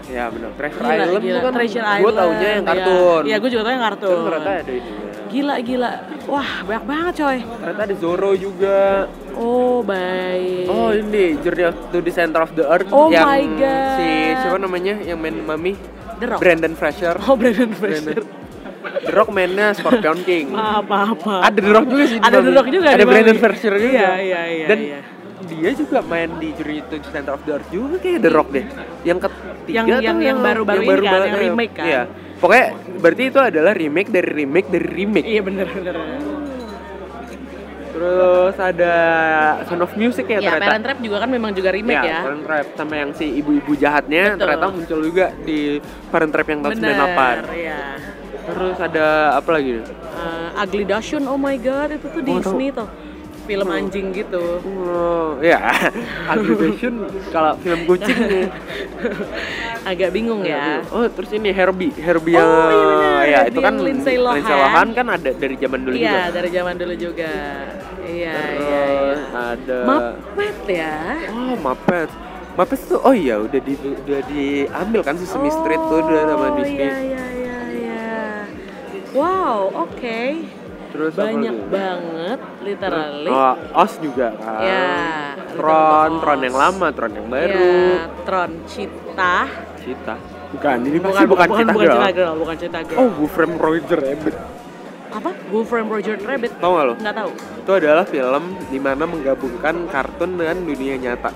Ya benar. Treasure Gila, Island gila. kan Treasure gue Island. taunya yang ya. kartun. Iya, gue juga tau yang kartun. Terus ternyata ada ini. Gila, gila. Wah, banyak banget coy. Ternyata ada Zorro juga. Oh, baik. Oh ini Journey to the Center of the Earth Oh yang my God. si siapa namanya yang main Mami? The Rock. Brandon Fraser. Oh, Brandon Fraser. Brandon. The Rock mainnya Scorpion King. Apa-apa. Ada The Rock juga sih. Ada The. Rock juga Ada Brandon. Fraser juga. Iya, iya, iya, Dan iya. dia juga main di Journey to the Center of the Earth juga kayak The Rock deh. Yang ketiga Yang- tuh yang- yang baru-baru ini kan, yang remake kan? Iya. Pokoknya berarti itu adalah remake dari remake dari remake. Iya bener bener. Terus ada Sound of Music ya, Ya, ternyata. Parent Trap juga kan memang juga remake ya. Parent Trap sama yang si ibu-ibu jahatnya Betul. ternyata muncul juga di Parent Trap yang tahun Bener, 98. ya. Terus ada apa lagi? Eh, Ugly Dachshund, oh my god, itu tuh Oh, Disney tuh. Film anjing gitu. Oh, <laughs> ya, Aggravation kalau film kucing nih. <laughs> Agak bingung ya. Oh, terus ini Herbie, Herbie Oh, yang iya bener. ya itu kan Lindsay Lohan. Lohan kan ada dari zaman dulu Iya, juga. dari zaman dulu juga. Iya, Terus iya, iya. ada Muppet ya. Oh, Muppet. Muppet tuh oh iya udah di udah diambil kan Sesame Street tuh udah sama Oh, Disney. Iya, iya, iya, iya. Wow, oke. Terus apa Banyak banget, literally. Oh, Os juga kan. Ya, Tron, Tron yang lama, Tron yang baru. Ya, Tron Cita. Cita. Bukan, ini pasti bukan, bukan, Cita bukan Girl. Cita Girl, bukan Cita Girl. Oh, Wolfram Roger Rabbit. Apa? Wolf from Roger Rabbit? Tau gak lo? Nggak tahu. Itu adalah film di mana menggabungkan kartun dengan dunia nyata.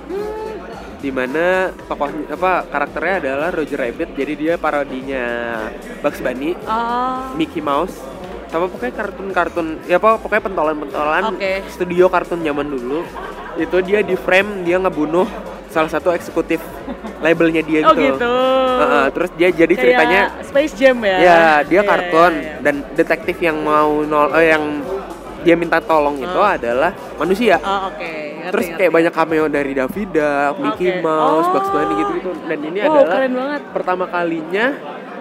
Di mana tokoh apa karakternya adalah Roger Rabbit, jadi dia parodinya Bugs Bunny, Oh, Mickey Mouse, sama pokoknya kartun-kartun, ya apa pokoknya pentolan-pentolan Oke. studio kartun zaman dulu. Itu dia di frame dia ngebunuh salah satu eksekutif <laughs> labelnya dia oh gitu. gitu. Heeh, terus dia jadi Kayak ceritanya Space Jam ya. Ya, dia Iya, kartun iya, iya. dan detektif yang mau nol eh, yang dia minta tolong itu Oh. adalah manusia. Oh, oke. Ngerti, Terus ngerti. kayak banyak cameo dari David Duck, Mickey Oke. Mouse, Oh. Bugs Bunny gitu-gitu. Dan ini Wow, adalah keren banget. pertama kalinya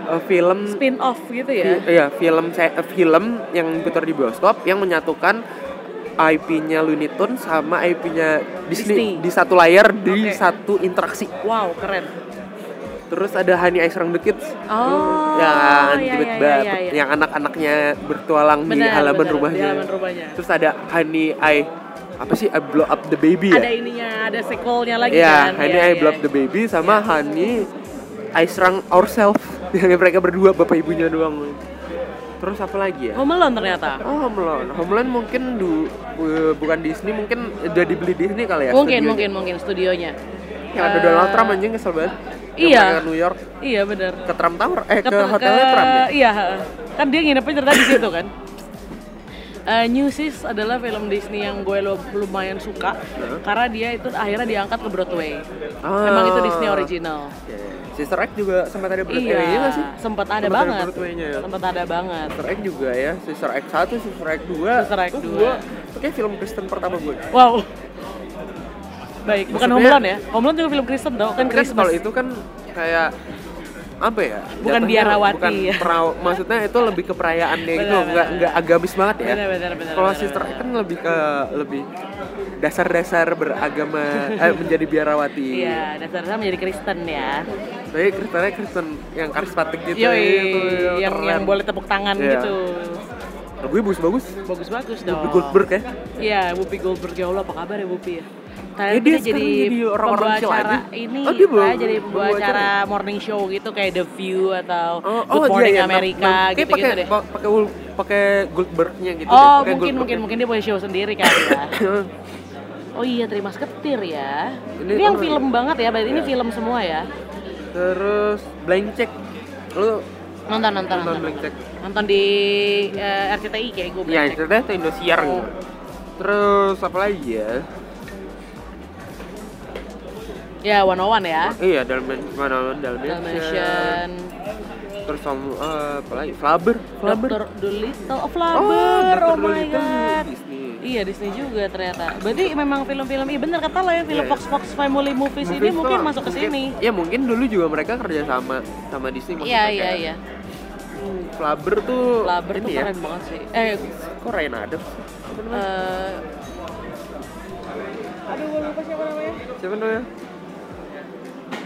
eh, film spin off gitu ya. fi- iya, film eh, film yang putar di bioskop yang menyatukan IP-nya Looney Tunes sama IP-nya Disney, Disney. di satu layar di satu interaksi. Wow, keren. Terus ada Honey I Shrunk the Kids. Oh, yang iya, tiba-tiba iya, iya, iya. yang anak-anaknya bertualang di Benar, halaman benar, rumahnya. Di halaman rumahnya. Terus ada Honey I apa sih I Blow Up the Baby Ada ya? ininya, ada sequelnya lagi Iya, kan. Honey Iya, I iya. Blow Up the Baby sama Honey I Shrunk Ourselves. <laughs> yang mereka berdua bapak ibunya doang. Terus apa lagi ya? Home Alone ternyata. Oh, Home Alone. Home Alone mungkin du, eh, bukan Disney, mungkin udah dibeli Disney kali ya. mungkin, studionya. mungkin, mungkin studionya. Yang ada Eh, Donald Trump anjing kesel banget. Iya. ke New York Iya, bener. ke Trump Tower eh ke, Ke- hotelnya ke- Trump ya. Iya, kan dia nginepnya ternyata di situ kan. <laughs> Eh, New Sis adalah film Disney yang gue lumayan suka Heeh. karena dia itu akhirnya diangkat ke Broadway. Ah. Memang itu Disney original. Oke. Sister Act juga sempat ada Broadway Iya, nggak sih? sempat ada Sempat banget. Ya? Sempat ada banget. Sister Act juga ya, Sister Act 1, Sister Act 2 Sister Act 2. gua, itu kayak film Kristen pertama gue Wow. Baik, bukan Maksudnya- Home Alone ya? Home Alone juga film Kristen dong, kan Kan Christmas. kalau itu kan kayak apa ya? Bukan biarawati bukan ya. maksudnya itu lebih ke perayaannya gitu, Benar, nggak nggak agamis banget ya. Kalau Sister benar. Act kan lebih ke lebih dasar-dasar beragama <laughs> eh, menjadi biarawati. Iya, dasarnya menjadi Kristen ya. Tapi Kristennya Kristen yang karismatik gitu Yoi, itu yang keren. yang boleh tepuk tangan Iya. gitu. Lagunya bagus-bagus. Bagus-bagus dong. Whoopi Goldberg ya. Iya, Whoopi Goldberg ya Allah apa kabar ya Whoopi ya? Ya, Tadi dia jadi, jadi orang-orang pembawa chill acara aja. ini, Oh, dia ah, jadi pembawa pembawa acara morning show gitu kayak The View atau Oh, Good oh Morning iya, iya. America nam- kayak gitu-gitu pakai deh. pa- pakai pakai Goldbergnya gitu deh, Oh, pakai mungkin mungkin mungkin dia punya show sendiri kali ya. <coughs> Oh iya, terima seketir ya. Ini Ini, yang film banget ya, berarti ini Iya. film semua ya. Terus blank check. Lu Nonton nonton nonton nonton. Nonton di eh, RCTI kayak gue Iya, ceritanya tuh Indosiar Oh. gitu. Terus apa lagi ya? Ya, one on one ya. Iya, Dalman mana Dalmatian. Dalmatian, Terus sama eh, apa lagi? Flubber, Flubber. Dr. Dolittle, oh Oh, Flubber, Dr. oh, my god. Disney. Iya Disney juga ternyata. Berarti memang film-film, iya bener kata lo ya film Iya. Fox Fox Family Movies, ini mungkin masuk ke sini. Ya mungkin dulu juga mereka kerja sama sama Disney Iya iya iya. hmm, Flubber tuh Flubber tuh ya. keren banget sih. Eh, Kok Ryan Adams? Eh, aduh gue lupa siapa namanya. Siapa namanya?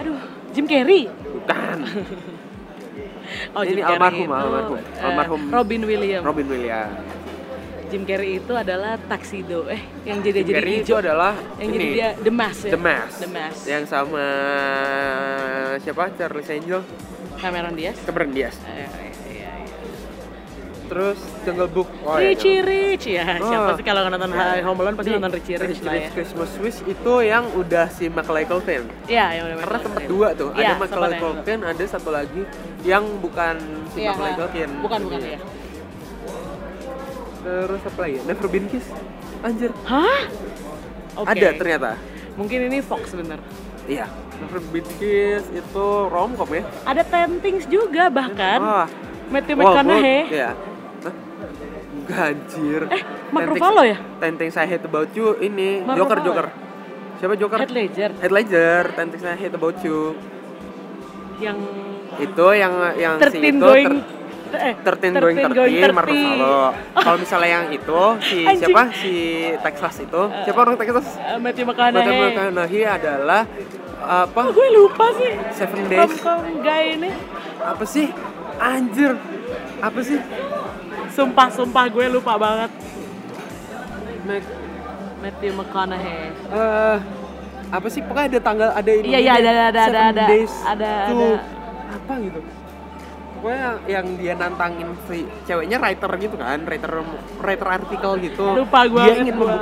Aduh, Jim Carrey. Bukan. <laughs> Oh, Ini Jim Carrey almarhum, itu, almarhum. eh, Almarhum. Robin Williams. Robin Williams. Jim Carrey itu adalah Tuxedo. Eh, yang jadi Jim jadi Carrey itu hijau. adalah yang ini, jadi dia The Mask ya. The Mask. The Mask. Yang sama siapa? Charles Angel, Cameron Diaz. Cameron Diaz. Eh, iya. Terus Jungle Book. Oh, ya, Richie Rich ya. Siapa Oh. sih kalau nonton Home Alone pasti Ini, nonton Richie Rich lah ya. Christmas Wish itu yang udah si Macaulay Culkin. Iya, yang udah Karena sempat dua tuh, Iya, ada Macaulay sempat yang- Culkin, ada satu lagi yang bukan si Iya, Macaulay. Culkin. Bukan, bukan ya. Terus apa lagi? Never Been Kissed. Anjir. Hah? Oke. Ada ternyata. Mungkin ini Fox bener. Iya. Never Been Kissed itu romcom ya. Ada Ten Things juga bahkan. Wah. Matthew McConaughey. Iya. Enggak anjir. Eh, Mark Ruffalo ya? Ten Things I Hate About You ini Mark Joker Ruffalo Joker. Siapa Joker? Heath Ledger Heath Ledger, Ten Things I Hate About You. yang Itu yang yang si 13 itu going eh 13 going 30, Mark Ruffalo. <laughs> Kalau misalnya yang itu si Anjing. siapa? Si Texas itu. Siapa orang Texas? Eh, Matthew Matthew McConaughey. McConaughey adalah apa? Oh, gue lupa sih. Seven Days. Romcom guy ini. Apa sih? Anjir. Apa sih? Sumpah, sumpah gue lupa banget. Mac- Matthew McConaughey. eh apa sih pokoknya ada tanggal ada ini Iya, iya, ada, ada, ada, Seven ada. days Ada, ada. apa gitu pokoknya yang, dia nantangin si ceweknya writer gitu kan writer writer artikel gitu Lupa gua, dia ingin gua.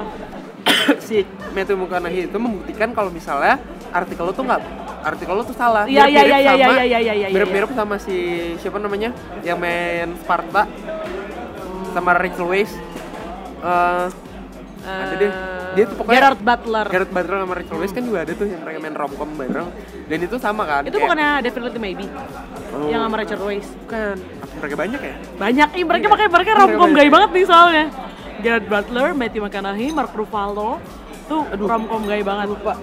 <coughs> si Matthew McConaughey itu membuktikan kalau misalnya artikel lo tuh nggak artikel lo tuh salah Iya, iya, iya, iya, sama- iya, iya, iya, iya, mirip-mirip sama si siapa namanya yang main Sparta sama Rachel Weisz Eh, ada deh dia tuh pokoknya Gerard Butler. Gareth Butler sama Rachel Weisz kan juga ada tuh yang mereka main romcom bareng dan itu sama kan Itu kayak- bukannya Definitely Maybe Oh. yang sama Richard Weisz. bukan apa mereka banyak ya Banyak, ih mereka Iya. pakai mereka Mereka romcom gay banget nih soalnya. Gerard Butler, Matthew McConaughey, Mark Ruffalo, tuh romcom gay banget. lupa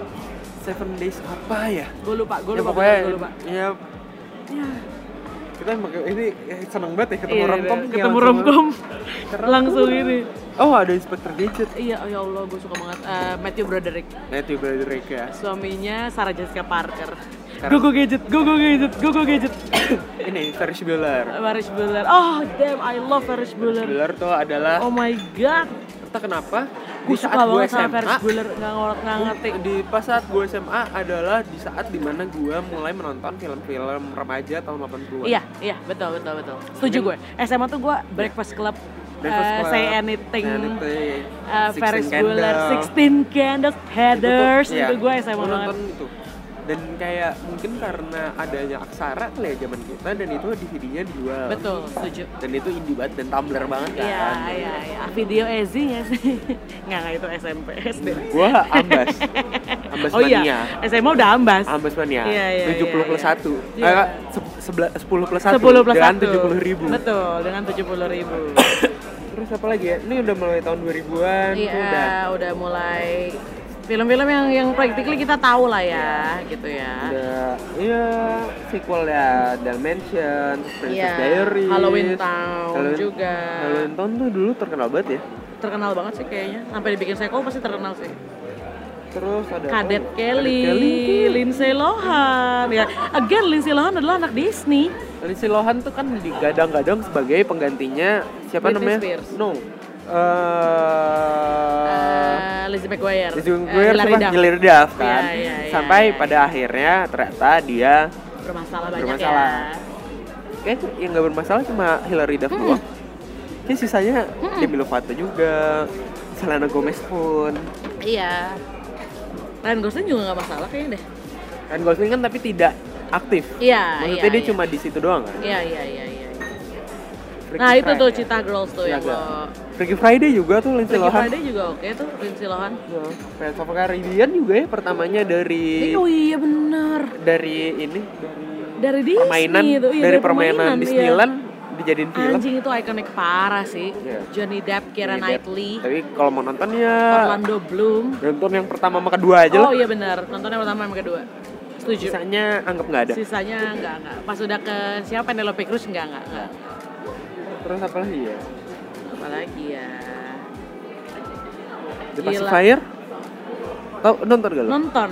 Seven Days apa ya Gue lupa, gue ya lupa, pokoknya gue lupa. ya ya kita ini seneng banget ya ketemu Iya, romcom iya, ketemu romcom langsung ini. oh ada Inspector Gadget Iya, oh ya Allah, gue suka banget. Eh, Matthew Broderick, Matthew Broderick ya suaminya Sarah Jessica Parker. Sekarang- Go go gadget, go go gadget, go go gadget. <coughs> ini Ferris Bueller Ferris Bueller. Oh damn, I love Ferris Bueller. Bueller tuh adalah Oh my god, entah kenapa gue di suka saat gue banget sama SMA Ferris Bueller. Nggak ngerti. di pas saat gue SMA adalah di saat di mana gue mulai menonton film-film remaja tahun 80-an Iya, iya, betul, betul, betul. Setuju gue. SMA tuh gue Breakfast Club, Breakfast Club, Say Anything, Say Anything, eh, Sixteen Ferris. Bueller, Sixteen Candles, Headers, Itu tuh, iya, itu gue SMA banget. itu dan kayak mungkin karena adanya aksara kali ya zaman kita dan itu DVD-nya dijual betul setuju dan itu indie banget dan tumbler banget kan Iya, iya, iya. Video Ezi nggak sih? <laughs> Nggak, nggak itu SMP, SD. gua ambas ambas Oh mania iya, SMA udah ambas. ambas mania Iya, iya, 70 iya, plus iya. 1 Iya. eh, se- sebelah 10 plus 1 10 plus dengan 1. 70 ribu Betul, dengan 70 ribu. <coughs> terus apa lagi ya ini udah mulai tahun 2000-an tuh iya, udah udah mulai film-film yang yang practically kita tahu lah ya, gitu ya. iya sequel ya Dalmatian Princess Iya, Diaries Halloween Town Halloween- juga. Halloween Town tuh dulu terkenal banget ya Terkenal banget sih kayaknya. Sampai dibikin sequel pasti terkenal sih. terus ada Kadet apa? Kelly, Kadet Kelly Lindsay Lohan. Ya, again Lindsay Lohan adalah anak Disney. Lindsay Lohan tuh kan digadang-gadang sebagai penggantinya siapa Britney namanya? Spears. No. Eh Uh, Lizzie McGuire. Lizzie Eh, McGuire Hilary? Duff. Hilary Duff kan. Iya, iya, iya, Sampai iya. pada akhirnya ternyata dia bermasalah banyak Bermasalah. ya. kayak yang nggak bermasalah cuma Hilary Duff doang. Kayak sisanya Demi Lovato juga, Selena Gomez pun. Iya. Ryan Gosling juga nggak masalah kayaknya deh. Kan Gosling kan tapi tidak aktif. Iya, Maksudnya iya. dia iya. cuma di situ doang kan. Iya, iya, iya, iya. Freaky Nah, itu tuh. Cita Girls tuh yang Freaky- lo Freaky Friday juga tuh Lindsay Freaky Lohan. Friday juga oke tuh Lindsay Lohan. Ya, Pirates of Caribbean juga ya pertamanya dari Oh iya bener. dari ini dari Dari Disney permainan itu, iya, dari permainan iya. Disneyland dijadiin film. Anjing itu ikonik parah sih. Iya. Johnny Depp, Keira. Knightley, Tapi kalau mau nonton ya Orlando Bloom. nonton yang pertama sama kedua aja Oh lah. iya benar, nonton yang pertama yang kedua. Setuju. Sisanya anggap nggak ada. Sisanya enggak enggak. Pas udah ke siapa Penelope Cruz enggak enggak enggak. Terus apa lagi ya? Apalagi ya. The Gila. Pacifier? Tau nonton gak lo? Nonton.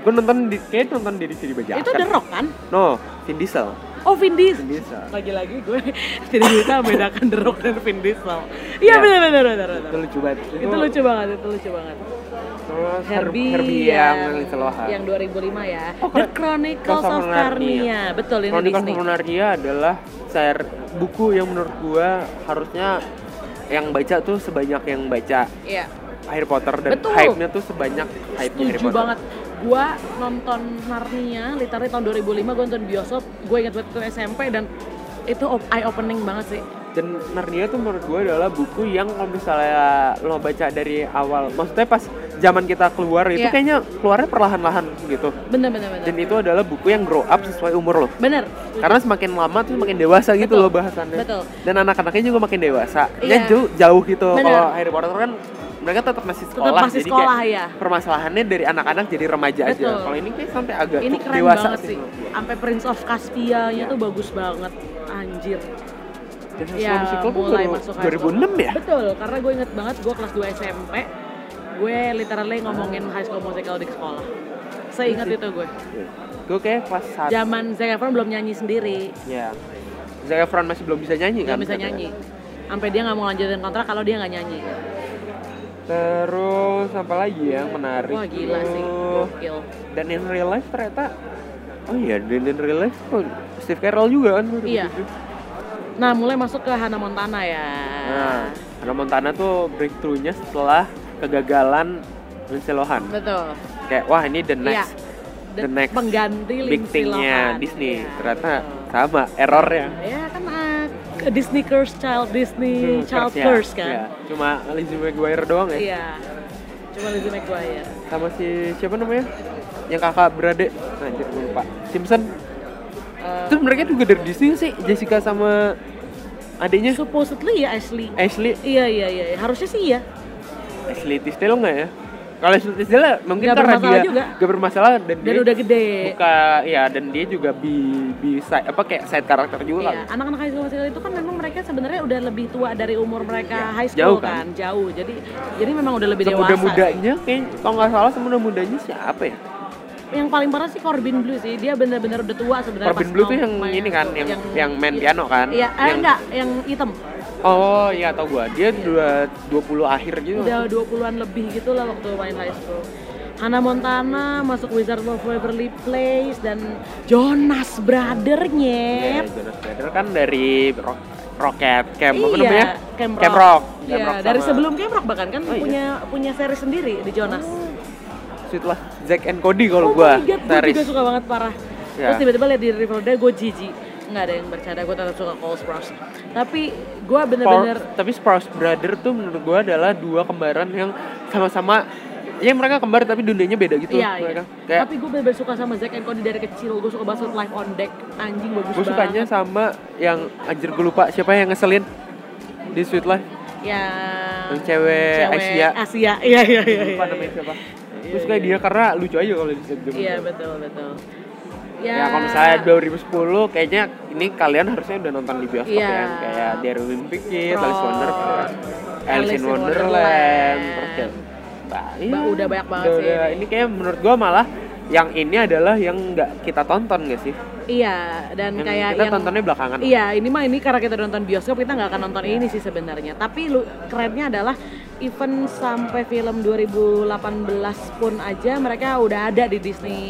Gue nonton di kayak nonton di sini bajakan. Itu The Rock kan? No, Vin Diesel. Oh Vin Diesel. Vin Diesel. Lagi-lagi gue <laughs> tidak bisa membedakan The Rock dan Vin Diesel. Iya Iya. benar benar benar Itu lucu banget. Itu lucu banget, itu lucu banget. Terus Herbie, Herbie yang Lohan. yang 2005 ya. Oh, The. Chronicles of Narnia. Betul ini Chronicles Disney. of Narnia adalah share buku yang menurut gua harusnya yang baca tuh sebanyak yang baca Iya. Harry Potter dan Betul. hype-nya tuh sebanyak hype-nya Harry Potter. banget. Gua nonton Narnia literally tahun 2005 gua nonton bioskop. Gue ingat waktu SMP dan itu eye opening banget sih. Dan Narnia tuh menurut gua adalah buku yang kalau misalnya lo baca dari awal, maksudnya pas zaman kita keluar itu Iya. kayaknya keluarnya perlahan-lahan gitu. Bener bener bener. Dan itu adalah buku yang grow up sesuai umur lo. bener. Karena semakin lama tuh semakin dewasa gitu Betul. loh bahasannya. Betul. Dan anak-anaknya juga makin dewasa. Ya Iya. jauh, jauh gitu. Kalau Harry Potter kan mereka tetap masih Tetap sekolah. masih jadi sekolah kayak ya. permasalahannya dari anak-anak jadi remaja aja. Betul. Kalau ini kayak sampai agak Ini keren dewasa banget sih. Sampai Prince of Caspia-nya tuh bagus banget. Anjir. Dan Ya, Musical tuh mulai masuk high school. 2006 ya? Betul, karena gue inget banget gue kelas 2 SMP. Gue literally ngomongin high school musical di sekolah. Seingat itu gue. Gue kayak kelas 1. Zaman Zac Efron belum nyanyi sendiri. Ya. Zac Efron masih belum bisa nyanyi kan? Gak bisa nyanyi. Sampai dia nggak mau lanjutin kontrak kalau dia nggak nyanyi. Terus apa lagi ya yang menarik? Wah gila sih, gokil. Dan in real life ternyata Oh iya, dan in real life oh, Steve Carell juga kan Iya. Nah mulai masuk ke Hannah Montana ya. Nah, Hannah Montana tuh breakthrough-nya setelah kegagalan Lindsay Lohan. Betul. Kayak wah ini the Iya. next the Dan next pengganti big Lindsay thing-nya Lohan. Disney. Iya, Ternyata betul. sama errornya. Ya kan ah, Disney Curse Child, Disney Hmm, Child ya. Curse kan. Iya, Cuma Lizzie McGuire doang ya. Iya. Cuma Lizzie McGuire. Sama si siapa namanya? Yang kakak beradik. Anjir gue lupa. Simpson. Terus mereka juga dari Disney sih, Jessica sama adiknya supposedly ya Ashley. Ashley. Iya iya iya, harusnya sih ya. Ashley Tisdale nggak ya? Kalau Ashley Tisdale mungkin Nggak karena dia juga. gak bermasalah dan, Dan dia udah gede. buka ya dan dia juga bi bisa apa kayak side karakter juga Iya, kan. anak-anak high school itu kan memang mereka sebenarnya udah lebih tua dari umur mereka Iya, high school jauh kan? kan? jauh. Jadi jadi memang udah lebih dewasa. Semuda mudanya kayak kalau nggak salah semuda mudanya siapa ya? Yang paling parah sih Corbin Blue sih. Dia benar-benar udah tua sebenarnya. Corbin Blue tuh yang ini kan, yang yang main piano kan? Iya, eh, Yang- enggak, yang hitam. Oh iya tau gua. Dia udah 20 akhir gitu. Udah 20-an lebih gitu lah waktu main high school. Hannah Montana masuk Wizard of Waverly Place dan Jonas Brother-nya. Ya, Jonas Brother kan dari Rock, Rocket Camp apa iya, namanya? Camp Rock. Camp Rock. Iya, Camp Rock dari sebelum Camp Rock bahkan kan Oh, iya. punya punya seri sendiri di Jonas. Sweet Life Zack and Cody kalau oh gua my God, gue juga suka banget parah. Ya. Terus tiba-tiba lihat di Riverdale gue jijik. Nggak ada yang bercanda, gue tetap suka Cole Sprouse. Tapi gue bener-bener tapi Sprouse Brother tuh menurut gua adalah dua kembaran yang sama-sama ya mereka kembar tapi dunianya beda gitu Iya, iya. mereka. Kayak Tapi gue bener-bener suka sama Zack and Cody dari kecil. Gue suka banget Life on Deck. Anjing bagus gue banget. sukanya sama yang anjir gue lupa siapa yang ngeselin di Sweet Life yang yang cewek, Asia. Asia. Iya, iya, iya. lupa iya. namanya siapa gue suka dia karena lucu aja kalau di Sweet Iya, betul, betul. Ya, kalau misalnya 2010 kayaknya ini kalian harusnya udah nonton di bioskop Iya. ya kayak The Olympic Kid, Pro- Alice Wonderland, Alice Alice in Wonderland, Wonderland. terus kayak bah, udah banyak banget udah- sih udah. ini. Ini kayak menurut gua malah yang ini adalah yang nggak kita tonton gak sih? Iya, dan Yang kayak kita yang tontonnya belakangan. Iya, ini mah ini karena kita nonton bioskop kita nggak akan nonton ini sih sebenarnya. Tapi lu kerennya adalah even sampai film 2018 pun aja mereka udah ada di Disney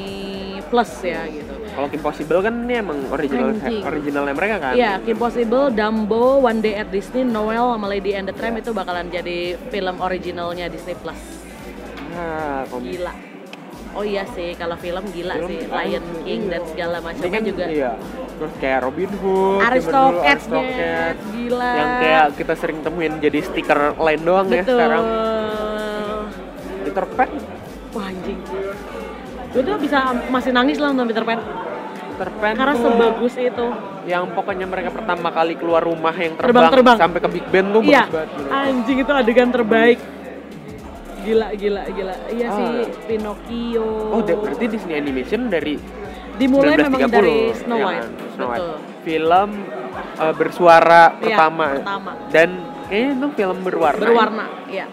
Plus ya gitu. Kalau Kim Possible kan ini emang original Anjing. originalnya mereka kan. Iya, Kim Possible, Dumbo, One Day at Disney, Noel, sama Lady and the Tramp itu bakalan jadi film originalnya Disney Plus. Nah, kom- Gila. Oh iya sih, kalau film gila Film, sih, Lion iya. King dan segala macamnya juga. Iya. Terus kayak Robin Hood, Aristocats, gila. yang kayak kita sering temuin jadi stiker lain doang ya Betul. sekarang Peter Pan Wah anjing. Gue tuh bisa masih nangis lah nonton Peter Pan. Peter Pan Karena tuh sebagus itu. yang pokoknya mereka pertama kali keluar rumah yang terbang, Terbang-terbang. sampai ke Big Ben tuh Iya. bagus banget. Anjing itu adegan terbaik. Gila, gila, gila. Iya Ah. sih, Pinocchio. Oh, berarti Disney Animation dari dimulai memang 1930 dari Snow ya White. kan? Snow White. Betul. Film uh, bersuara Iya, pertama. pertama. Dan kayaknya itu film berwarna. Berwarna, iya.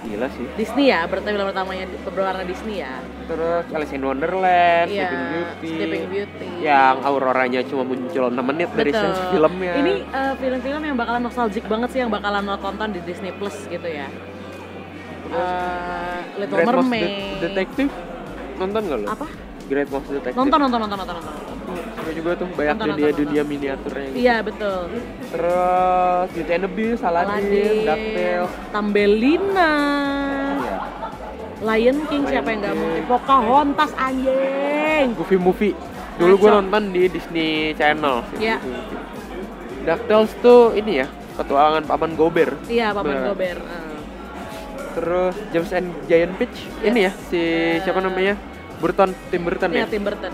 Gila sih. Disney ya, berarti film pertamanya berwarna Disney ya. Terus Alice in Wonderland, Iya, Sleeping Beauty. Sleeping Beauty. Yang auroranya cuma muncul 6 menit dari Betul. sense filmnya. Ini uh, film-film yang bakalan nostalgic banget sih yang bakalan lo tonton di Disney Plus gitu ya. Uh, Little Great Mouse Mermaid. De- Detective nonton gak lo? Apa? Great Mouse Detective. Nonton, nonton, nonton, nonton, nonton. Seru juga tuh banyak Nonton, dunia nonton, dunia miniaturnya. gitu. Iya betul. Terus Beauty and the Beast, Aladdin, Aladdin, DuckTales. Tambelina, Iya. Lion King siapa yang nggak mungkin? Pocahontas anjing. Goofy movie. Dulu gue nonton di Disney Channel. Iya. DuckTales tuh ini ya, petualangan Paman Gober. Iya, Paman Bener. Gober. eh. Terus James and Giant Peach, ini ya si siapa namanya? Burton, Tim Burton Iya, ya. Tim Burton.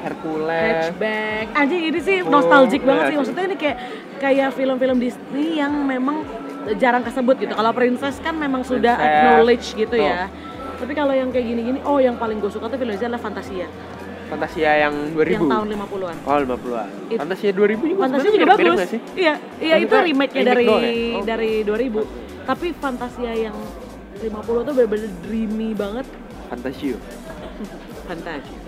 Hercules. Hatchback. Anjing ini sih Oh, nostalgic iya banget sih. Maksudnya ini kayak kayak film-film Disney yang memang jarang kesebut gitu. Kalau Princess kan memang sudah Princess. acknowledge gitu Betul. ya. Tapi kalau yang kayak gini-gini, oh yang paling gue suka tuh film Disney adalah Fantasia Fantasia yang 2000. yang tahun 50-an. Oh, 50-an. It- Fantasia 2000 juga Fantasia juga bagus. Iya, iya itu remake-nya remake dari ya? Oh. dari 2000. Tapi Fantasia yang 50 tuh bener-bener dreamy banget. Fantasio. Fantasia.